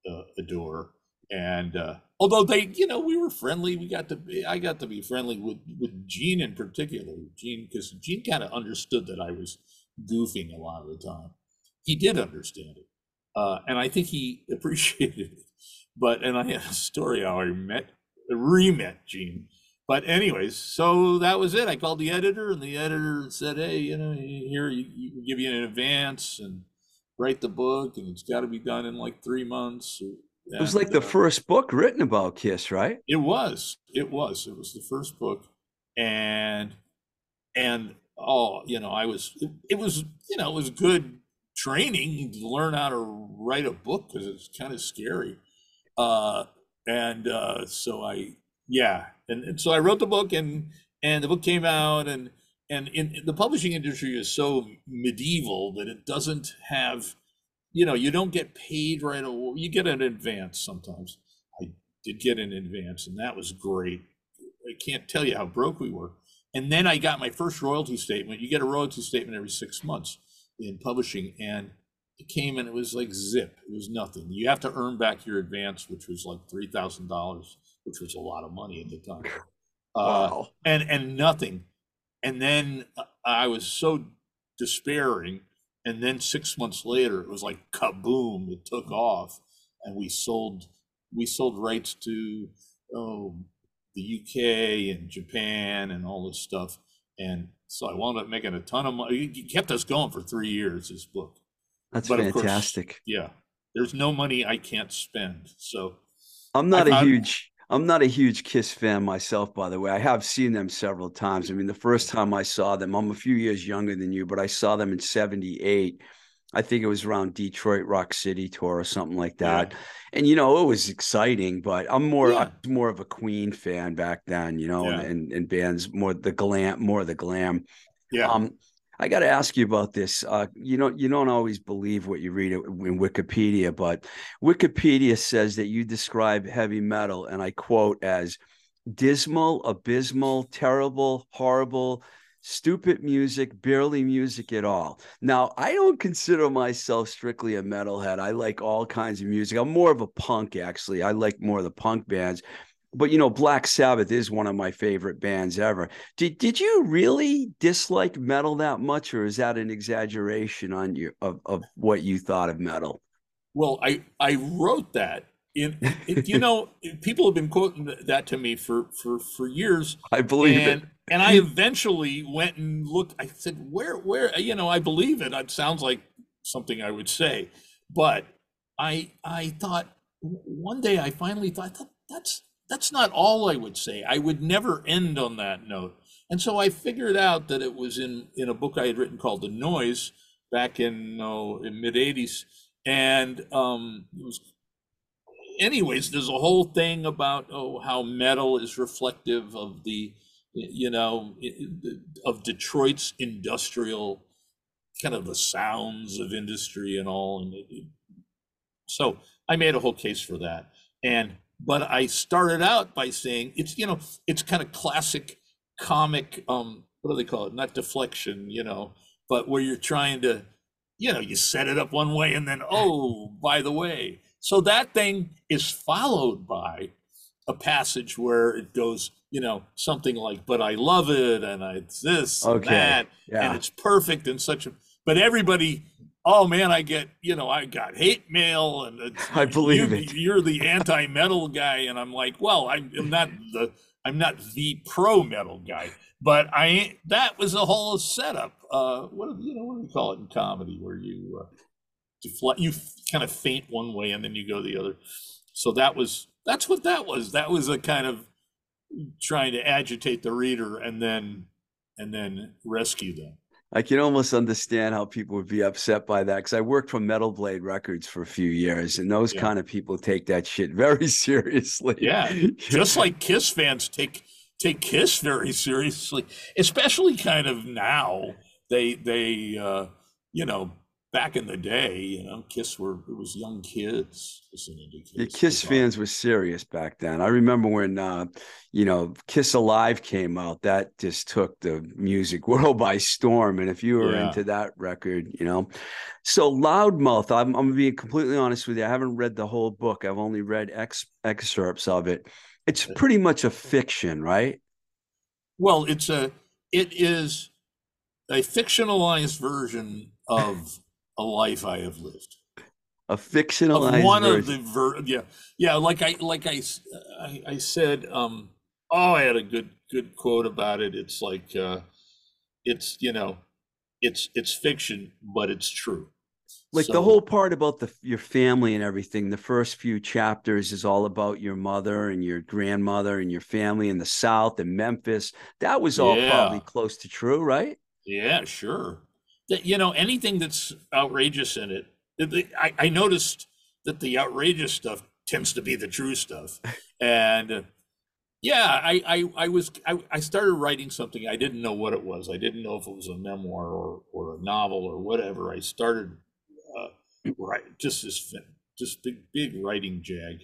uh, adore and uh, although they, you know, we were friendly, we got to be, I got to be friendly with with Gene in particular, Gene, because Gene kind of understood that I was goofing a lot of the time. He did understand it, uh, and I think he appreciated it. But and I have a story how I met, re-met Gene. But anyways, so that was it. I called the editor, and the editor said, "Hey, you know, here you, you give you an advance and write the book, and it's got to be done in like three months." It was like the first book written about Kiss, right? It was. It was. It was the first book, and and oh, you know, I was. It, it was you know it was good training to learn how to write a book because it's kind of scary. Uh, and uh, so I yeah, and, and so I wrote the book, and and the book came out, and and in, in the publishing industry is so medieval that it doesn't have you know, you don't get paid right away. You get an advance sometimes. I did get an advance, and that was great. I can't tell you how broke we were. And then I got my first royalty statement. You get a royalty statement every six months in publishing, and it came and it was like zip. It was nothing. You have to earn back your advance, which was like three thousand dollars, which was a lot of money at the time. Uh, wow. and and nothing. And then uh, I was so despairing and then six months later it was like kaboom it took off. And we sold we sold rights to oh the uk and japan and all this stuff. And so i wound up making a ton of money. It kept us going for three years this book. That's but fantastic course, yeah there's no money i can't spend. So i'm not a huge I'm not a huge Kiss fan myself, by the way. I have seen them several times. I mean, the first time I saw them, I'm a few years younger than you, but I saw them in 78. I think it was around Detroit Rock City tour or something like that. Yeah. And you know, it was exciting, but I'm more yeah. I'm more of a Queen fan back then, you know, yeah. and, and bands more the glam, more the glam. Yeah. Um, I got to ask you about this. Uh, you know, you don't always believe what you read in Wikipedia, but Wikipedia says that you describe heavy metal, and I quote as dismal, abysmal, terrible, horrible, stupid music, barely music at all. Now, I don't consider myself strictly a metalhead. I like all kinds of music. I'm more of a punk, actually. I like more of the punk bands. But you know, Black Sabbath is one of my favorite bands ever. Did did you really dislike metal that much, or is that an exaggeration on you of, of what you thought of metal? Well, I I wrote that in, in you know people have been quoting that to me for for for years. I believe and, it. And I eventually went and looked. I said, "Where where you know I believe it. It sounds like something I would say." But I I thought one day I finally thought that's that's not all I would say. I would never end on that note. And so I figured out that it was in in a book I had written called The Noise back in oh, in mid 80s and um, it was anyways there's a whole thing about oh how metal is reflective of the you know of detroit's industrial kind of the sounds of industry and all and it, so i made a whole case for that and but i started out by saying it's you know it's kind of classic comic um what do they call it not deflection you know but where you're trying to you know, you set it up one way and then, oh, by the way. So that thing is followed by a passage where it goes, you know, something like, but I love it and I, it's this okay. and that, yeah. and it's perfect and such a, but everybody, oh man, I get, you know, I got hate mail and I believe you, it. You're the anti metal guy. And I'm like, well, I'm, I'm not the, I'm not the pro metal guy but I that was a whole setup. Uh, what you know what do we call it in comedy where you uh, deflect, you kind of feint one way and then you go the other. So that was that's what that was. That was a kind of trying to agitate the reader and then and then rescue them. I can almost understand how people would be upset by that because I worked for Metal Blade Records for a few years, and those yeah. kind of people take that shit very seriously. Yeah, just like Kiss fans take take Kiss very seriously, especially kind of now. They they uh, you know back in the day, you know, Kiss were it was young kids listening to Kiss. The Kiss fans were serious back then. I remember when uh, you know Kiss Alive came out. That just took the music world by storm. And if you were yeah. into that record, you know, so Loudmouth. I'm I'm being completely honest with you. I haven't read the whole book. I've only read ex- excerpts of it. It's pretty much a fiction, right? Well, it's a it is a fictionalized version of a life I have lived. A fictionalized of one version. of the ver- yeah yeah like I like I, I I said um oh I had a good good quote about it. It's like uh it's you know it's it's fiction but it's true like so, the whole part about the your family and everything the first few chapters is all about your mother and your grandmother and your family in the south and memphis that was all yeah. probably close to true right yeah sure that you know anything that's outrageous in it I, I noticed that the outrageous stuff tends to be the true stuff. And yeah i i, I was I, I started writing something. I didn't know what it was. I didn't know if it was a memoir or or a novel or whatever. I started right just this just big big writing jag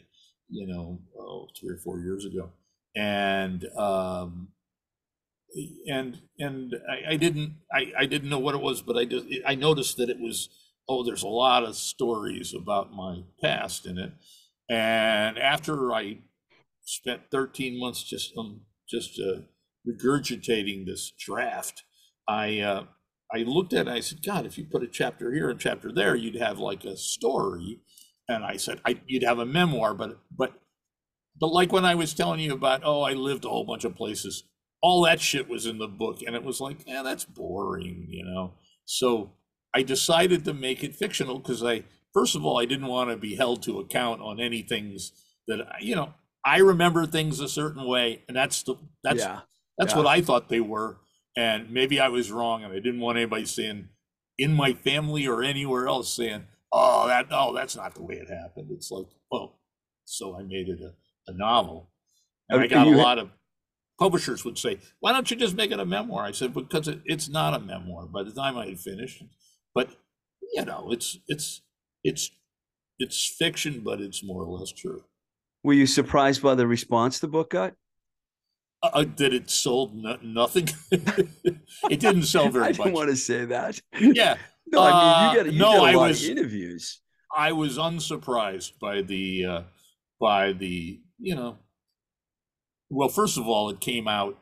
you know oh, three or four years ago. And um and and I, I didn't I, I didn't know what it was but i just i noticed that it was oh there's a lot of stories about my past in it and after i spent 13 months just um just uh, regurgitating this draft i uh I looked at it I said, God, if you put a chapter here and chapter there, you'd have like a story. And I said, I, you'd have a memoir, but but but like when I was telling you about, oh, I lived a whole bunch of places, all that shit was in the book, and it was like, yeah, that's boring, you know. So I decided to make it fictional because I, first of all, I didn't want to be held to account on any things that you know. I remember things a certain way, and that's the that's yeah. that's yeah. what I thought they were and maybe I was wrong, and I didn't want anybody saying in my family or anywhere else saying, "Oh, that oh, that's not the way it happened." It's like, oh, so I made it a, a novel, and I got a lot of publishers would say, "Why don't you just make it a memoir?" I said, "Because it, it's not a memoir." By the time I had finished, but you know, it's it's it's it's fiction, but it's more or less true. Were you surprised by the response the book got? Uh, uh, that it sold no- nothing. it didn't sell very I much. don't want to say that. Yeah, No, I mean Uh, you got you no, got a I lot was- of interviews. I was unsurprised by the uh, by the you know. Well, first of all, it came out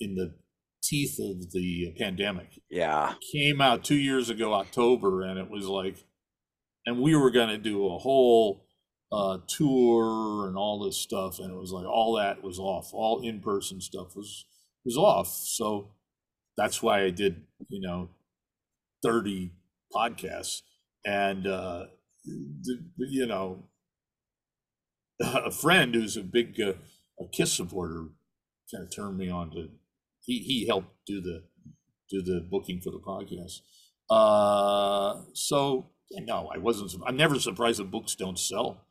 in the teeth of the pandemic. Yeah. came out two years ago, October, and it was like, and we were going to do a whole uh, tour and all this stuff, and it was like all that was off, all in person stuff was was off. So that's why I did, you know, thirty podcasts, and uh, you know, a friend who's a big uh, a Kiss supporter kind of turned me on to. He he helped do the do the booking for the podcast. Uh, so no, I wasn't. I'm never surprised that books don't sell,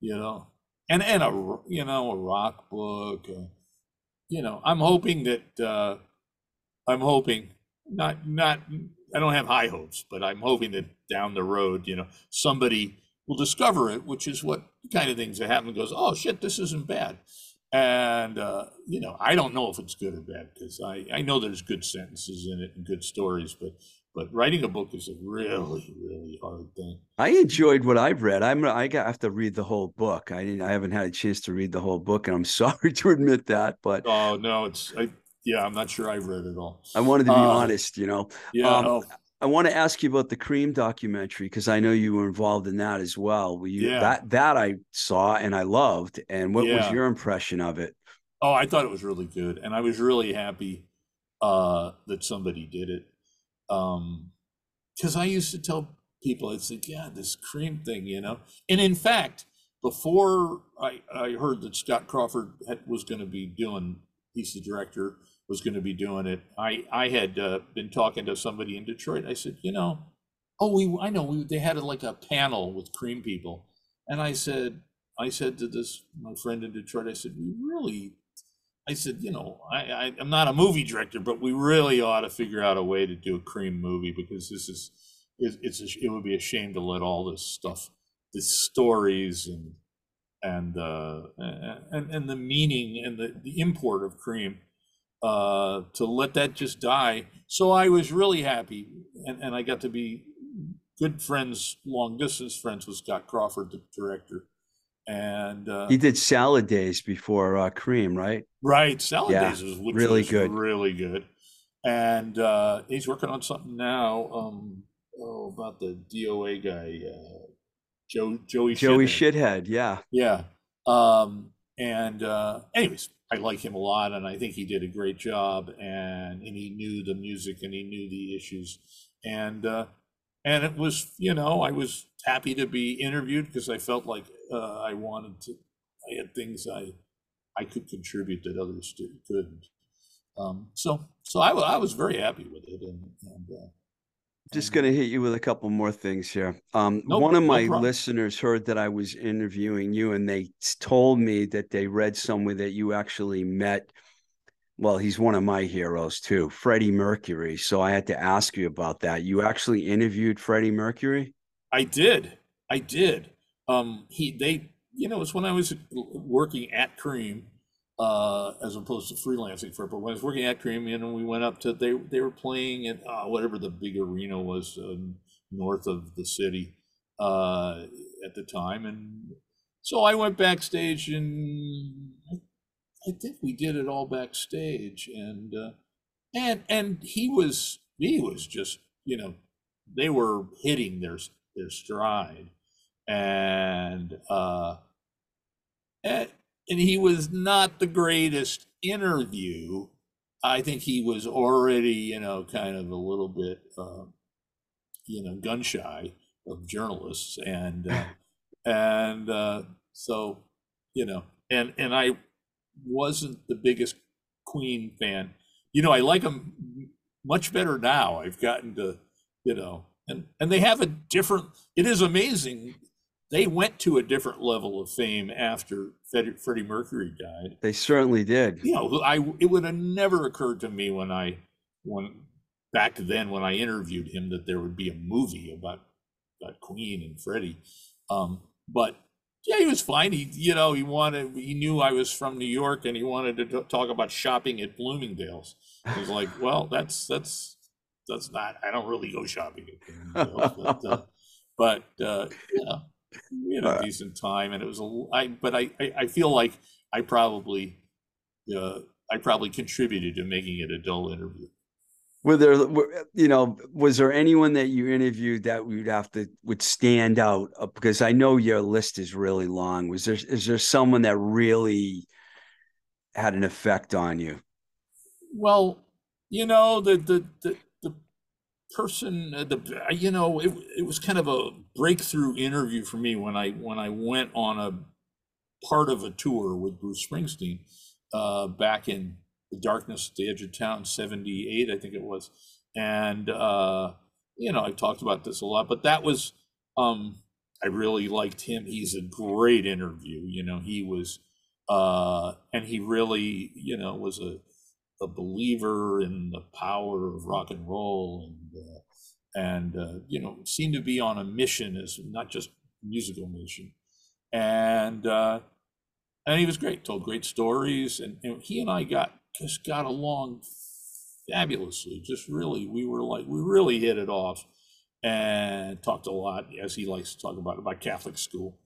you know. And and a you know a rock book, uh, you know. I'm hoping that uh, I'm hoping not not. I don't have high hopes, but I'm hoping that down the road, you know, somebody will discover it, which is what kind of things that happen. Goes, oh shit, this isn't bad and uh, you know i don't know if it's good or bad because I, I know there's good sentences in it and good stories but but writing a book is a really really hard thing I enjoyed what I've read. I'm I got have to read the whole book. I didn't I haven't had a chance to read the whole book, and I'm sorry to admit that, but oh no it's I, yeah i'm not sure i've read it all I wanted to be Uh, honest, you know. yeah Um, no, I want to ask you about the Creem documentary because I know you were involved in that as well. Were you Yeah. that that I saw and I loved. And what was your impression of it? oh i thought it was really good and i was really happy uh that somebody did it um because i used to tell people i'd say yeah this creem thing you know and in fact before i i heard that scott crawford had, was going to be doing he's the director was going to be doing it. I i had uh, been talking to somebody in detroit i said you know oh we i know we they had like a panel with creem people. And i said i said to this my friend in detroit i said we really I said, you know, I, I I'm not a movie director, but we really ought to figure out a way to do a creem movie because this is it, it's a, it would be a shame to let all this stuff, the stories and and uh, and and the meaning and the, the import of creem, uh, to let that just die. So I was really happy, and, and I got to be good friends, long distance friends with Scott Crawford, the director, and uh, He did Salad Days before uh, Creem, right? Right, Salad Yeah, Days which really was good. really good, and uh, he's working on something now. Um, oh, about the DOA guy, uh, Joe Joey Joey Shithead. Shithead, yeah. Yeah. Um, and uh, anyways, I like him a lot, and I think he did a great job. And and he knew the music, and he knew the issues, and uh, and it was you know I was happy to be interviewed because I felt like uh, I wanted to. I had things I I could contribute that others did- couldn't. Um, so so I, I was very happy with it, and, and uh, Just going to hit you with a couple more things here. Um, No- one of my problem. listeners heard that I was interviewing you, and they told me that they read somewhere that you actually met. Well, he's one of my heroes too, Freddie Mercury. So I had to ask you about that. You actually interviewed Freddie Mercury? I did. I did. Um, he they you know it's when I was working at Creem, uh, as opposed to freelancing for it. But when I was working at Creem, and we went up to they they were playing at uh, whatever the big arena was uh, north of the city uh, at the time, and so I went backstage and I, I think we did it all backstage, and uh, and and he was he was just you know they were hitting their their stride. And uh and, and he was not the greatest interview. I think he was already you know kind of a little bit uh, you know gun shy of journalists and uh, and uh so you know and and i wasn't the biggest queen fan. You know i like him much better now. I've gotten to you know and and they have a different it is amazing they went to a different level of fame after Freddie, Mercury died They certainly did. you know i it would have never occurred to me when i when back then when i interviewed him that there would be a movie about about queen and freddie um but yeah, he was fine. He, you know, he wanted, he knew I was from New York, and he wanted to t- talk about shopping at Bloomingdale's. He was like, "Well, that's that's that's not. I don't really go shopping at Bloomingdale's, but, uh, but uh, yeah, we had a Uh, decent time, and it was a. I, but I, I, I feel like I probably, uh, I probably contributed to making it a dull interview. Were there, were, you know, was there anyone that you interviewed that would have to would stand out? Uh, Because I know your list is really long. Was there is there someone that really had an effect on you? Well, you know, the the, the person, uh, the you know, it it was kind of a breakthrough interview for me when I when I went on a part of a tour with Bruce Springsteen uh, back in the darkness at the edge of town, '78, I think it was, and uh, you know, i've talked about this a lot, but that was um, I really liked him. He's a great interview. You know, he was, uh, and he really, you know, was a a believer in the power of rock and roll and uh, and uh, you know seemed to be on a mission as not just musical mission. And uh, and he was great told great stories and, and he and I got just got along fabulously just really we were like we really hit it off and talked a lot as he likes to talk about about Catholic school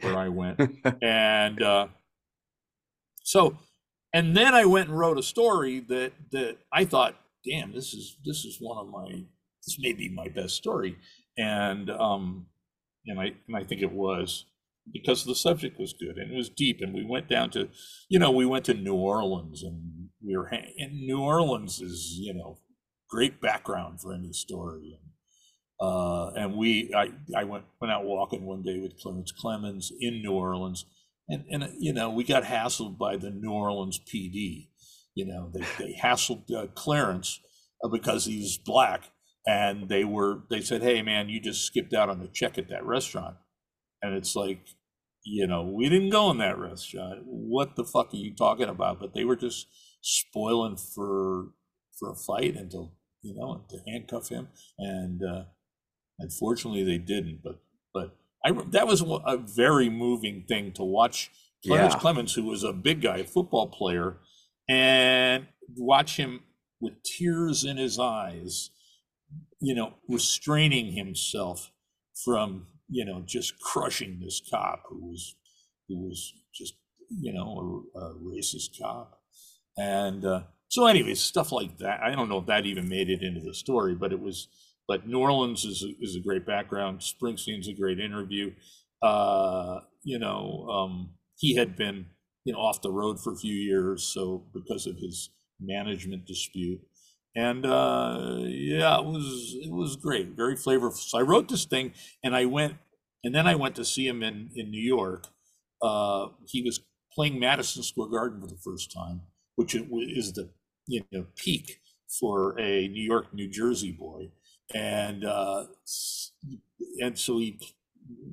where I went. And uh, so and then I went and wrote a story that that I thought, damn, this is this is one of my this may be my best story, and um, and I and I think it was because the subject was good and it was deep, and we went down to, you know, we went to New Orleans and we were and New Orleans is you know great background for any story. And, uh, and we, I, I went went out walking one day with Clarence Clemons in New Orleans, and and you know we got hassled by the New Orleans PD. You know they they hassled uh, Clarence uh, because he's black, and they were they said, "Hey man, you just skipped out on the check at that restaurant," and it's like, you know, we didn't go in that restaurant. What the fuck are you talking about? But they were just spoiling for for a fight and to you know to handcuff him, and uh, unfortunately they didn't. But but I that was a very moving thing to watch Clarence Yeah. Clemons, who was a big guy, a football player, and watch him with tears in his eyes, you know, restraining himself from you know just crushing this cop who was who was just you know a, a racist cop, and uh, so anyways, stuff like that. I don't know if that even made it into the story, but it was. But New Orleans is a, is a great background. Springsteen's a great interview. Uh, you know, um, he had been you know off the road for a few years, so because of his management dispute, and uh, yeah, it was it was great, very flavorful. So I wrote this thing, and I went, and then I went to see him in in New York. Uh, he was playing Madison Square Garden for the first time, which is the you know peak for a New York, New Jersey boy, and uh, and so he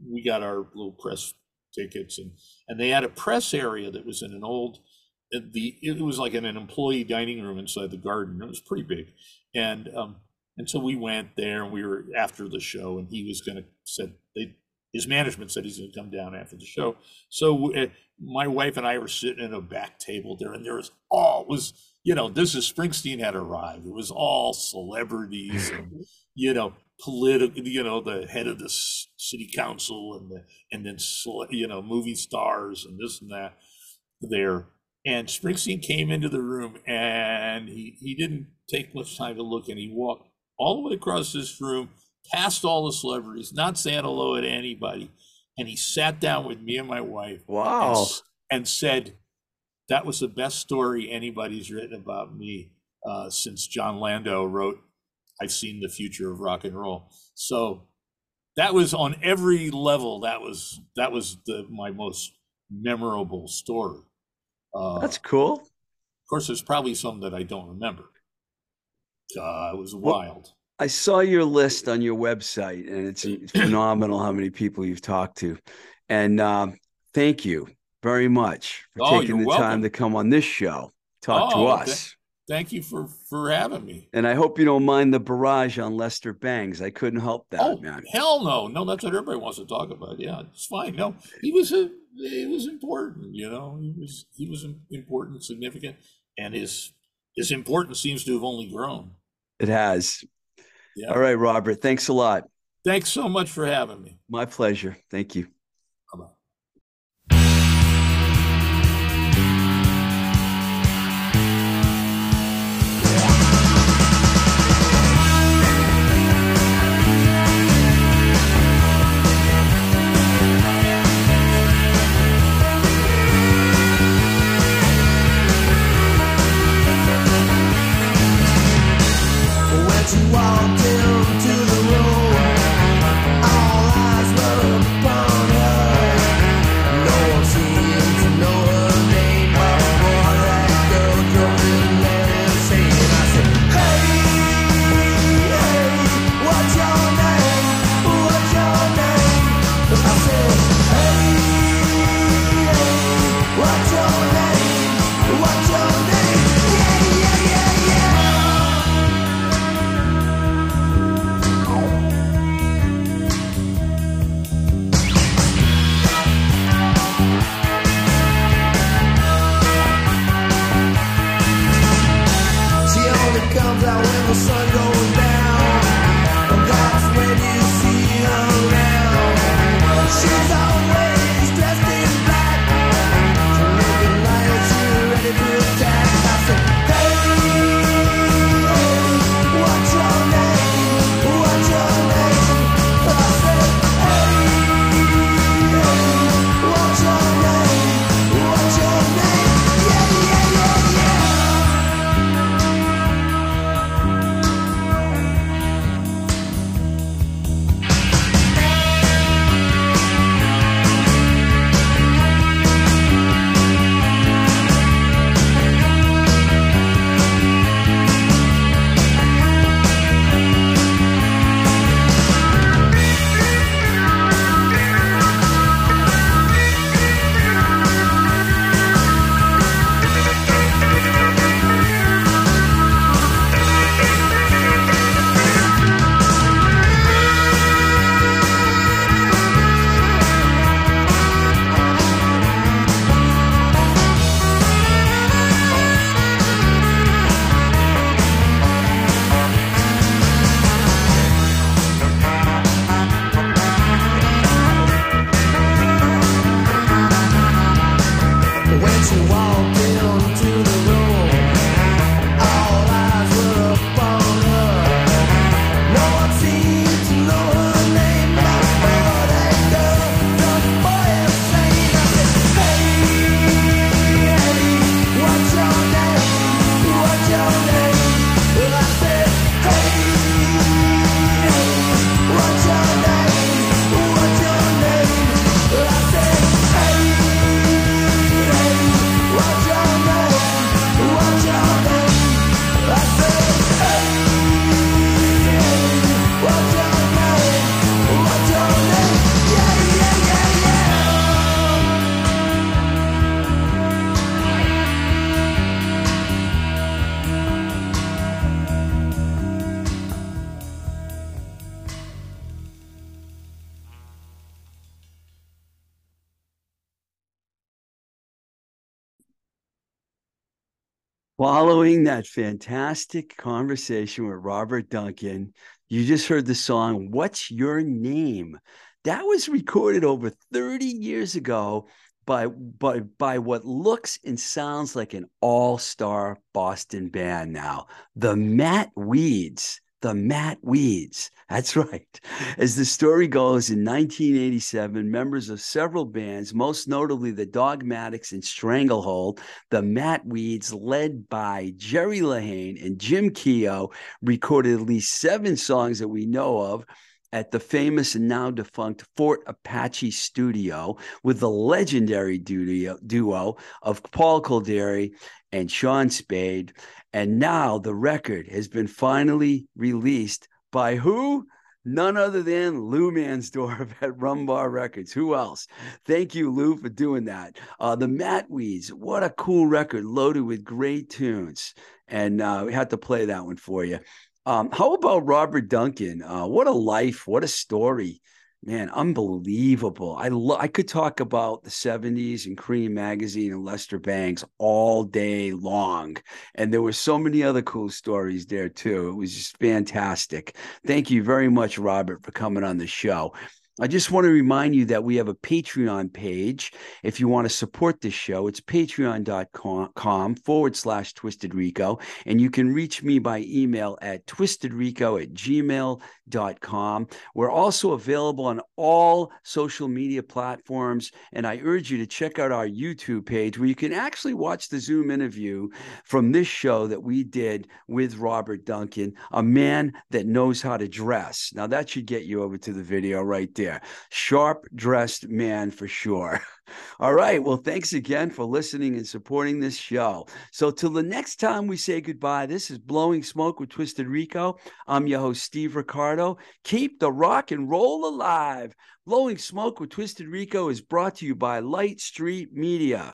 we got our little press tickets and and they had a press area that was in an old uh, the it was like in an employee dining room inside the garden. It was pretty big. And um and so we went there and we were after the show and he was going to said they his management said he's going to come down after the show. So uh, my wife and i were sitting at a back table there and there was all it was you know mm. this is springsteen had arrived. It was all celebrities and you know political you know the head of the city council and the and then you know movie stars and this and that there. And springsteen came into the room and he he didn't take much time to look and he walked all the way across this room past all the celebrities not saying hello to anybody. And he sat down with me and my wife Wow. s- and said that was the best story anybody's written about me uh, since Jon Landau wrote I've seen the future of rock and roll. So that was on every level. That was that was the my most memorable story. Uh, That's cool. of course, there's probably some that I don't remember. Uh, it was Well- wild. I saw your list on your website, and it's phenomenal how many people you've talked to. And um, thank you very much for Oh, taking the time to come on this show, talk to Oh, okay. us. thank you for for having me. And I hope you don't mind the barrage on Lester Bangs. I couldn't help that, oh, man. Hell no, no, that's what everybody wants to talk about. Yeah, it's fine. No, he was a he was important. You know, he was he was important, significant, and his his importance seems to have only grown. It has. Yeah. All right, Robert. Thanks a lot. Thanks so much for having me. My pleasure. Thank you. to walk Following that fantastic conversation with Robert Duncan, you just heard the song What's Your Name? That was recorded over 30 years ago by, by, by what looks and sounds like an all star Boston band now, the Matt Weeds the Matt Weeds. That's right. As the story goes, in 1987, members of several bands, most notably the Dogmatics and Stranglehold, the Matt Weeds, led by Jerry Lehane and Jim Keough, recorded at least seven songs that we know of at the famous and now defunct Fort Apache studio with the legendary duo, of Paul Kolderie and Sean Slade. And now the record has been finally released by who? None other than Lou Mansdorf at Rumbar Records. Who else? Thank you, Lou, for doing that. Uh, the Matt Weeds, what a cool record, loaded with great tunes. And uh, we had to play that one for you. Um, how about Robert Duncan? Uh, what a life, what a story man, unbelievable. I lo- I could talk about the 70s and Creem magazine and Lester Bangs all day long. And there were so many other cool stories there too. It was just fantastic. Thank you very much, Robert, for coming on the show. I just want to remind you that we have a Patreon page. If you want to support this show, it's patreon.com forward slash twisted rico. And you can reach me by email at twistedrico at gmail.com. We're also available on all social media platforms. And I urge you to check out our YouTube page where you can actually watch the Zoom interview from this show that we did with Robert Duncan, a man that knows how to dress. Now, that should get you over to the video right there there. Sharp dressed man for sure. All right. Well, thanks again for listening and supporting this show. So, till the next time we say goodbye, this is Blowing Smoke with Twisted Rico. I'm your host, Steve Ricardo. Keep the rock and roll alive. Blowing Smoke with Twisted Rico is brought to you by Light Street Media.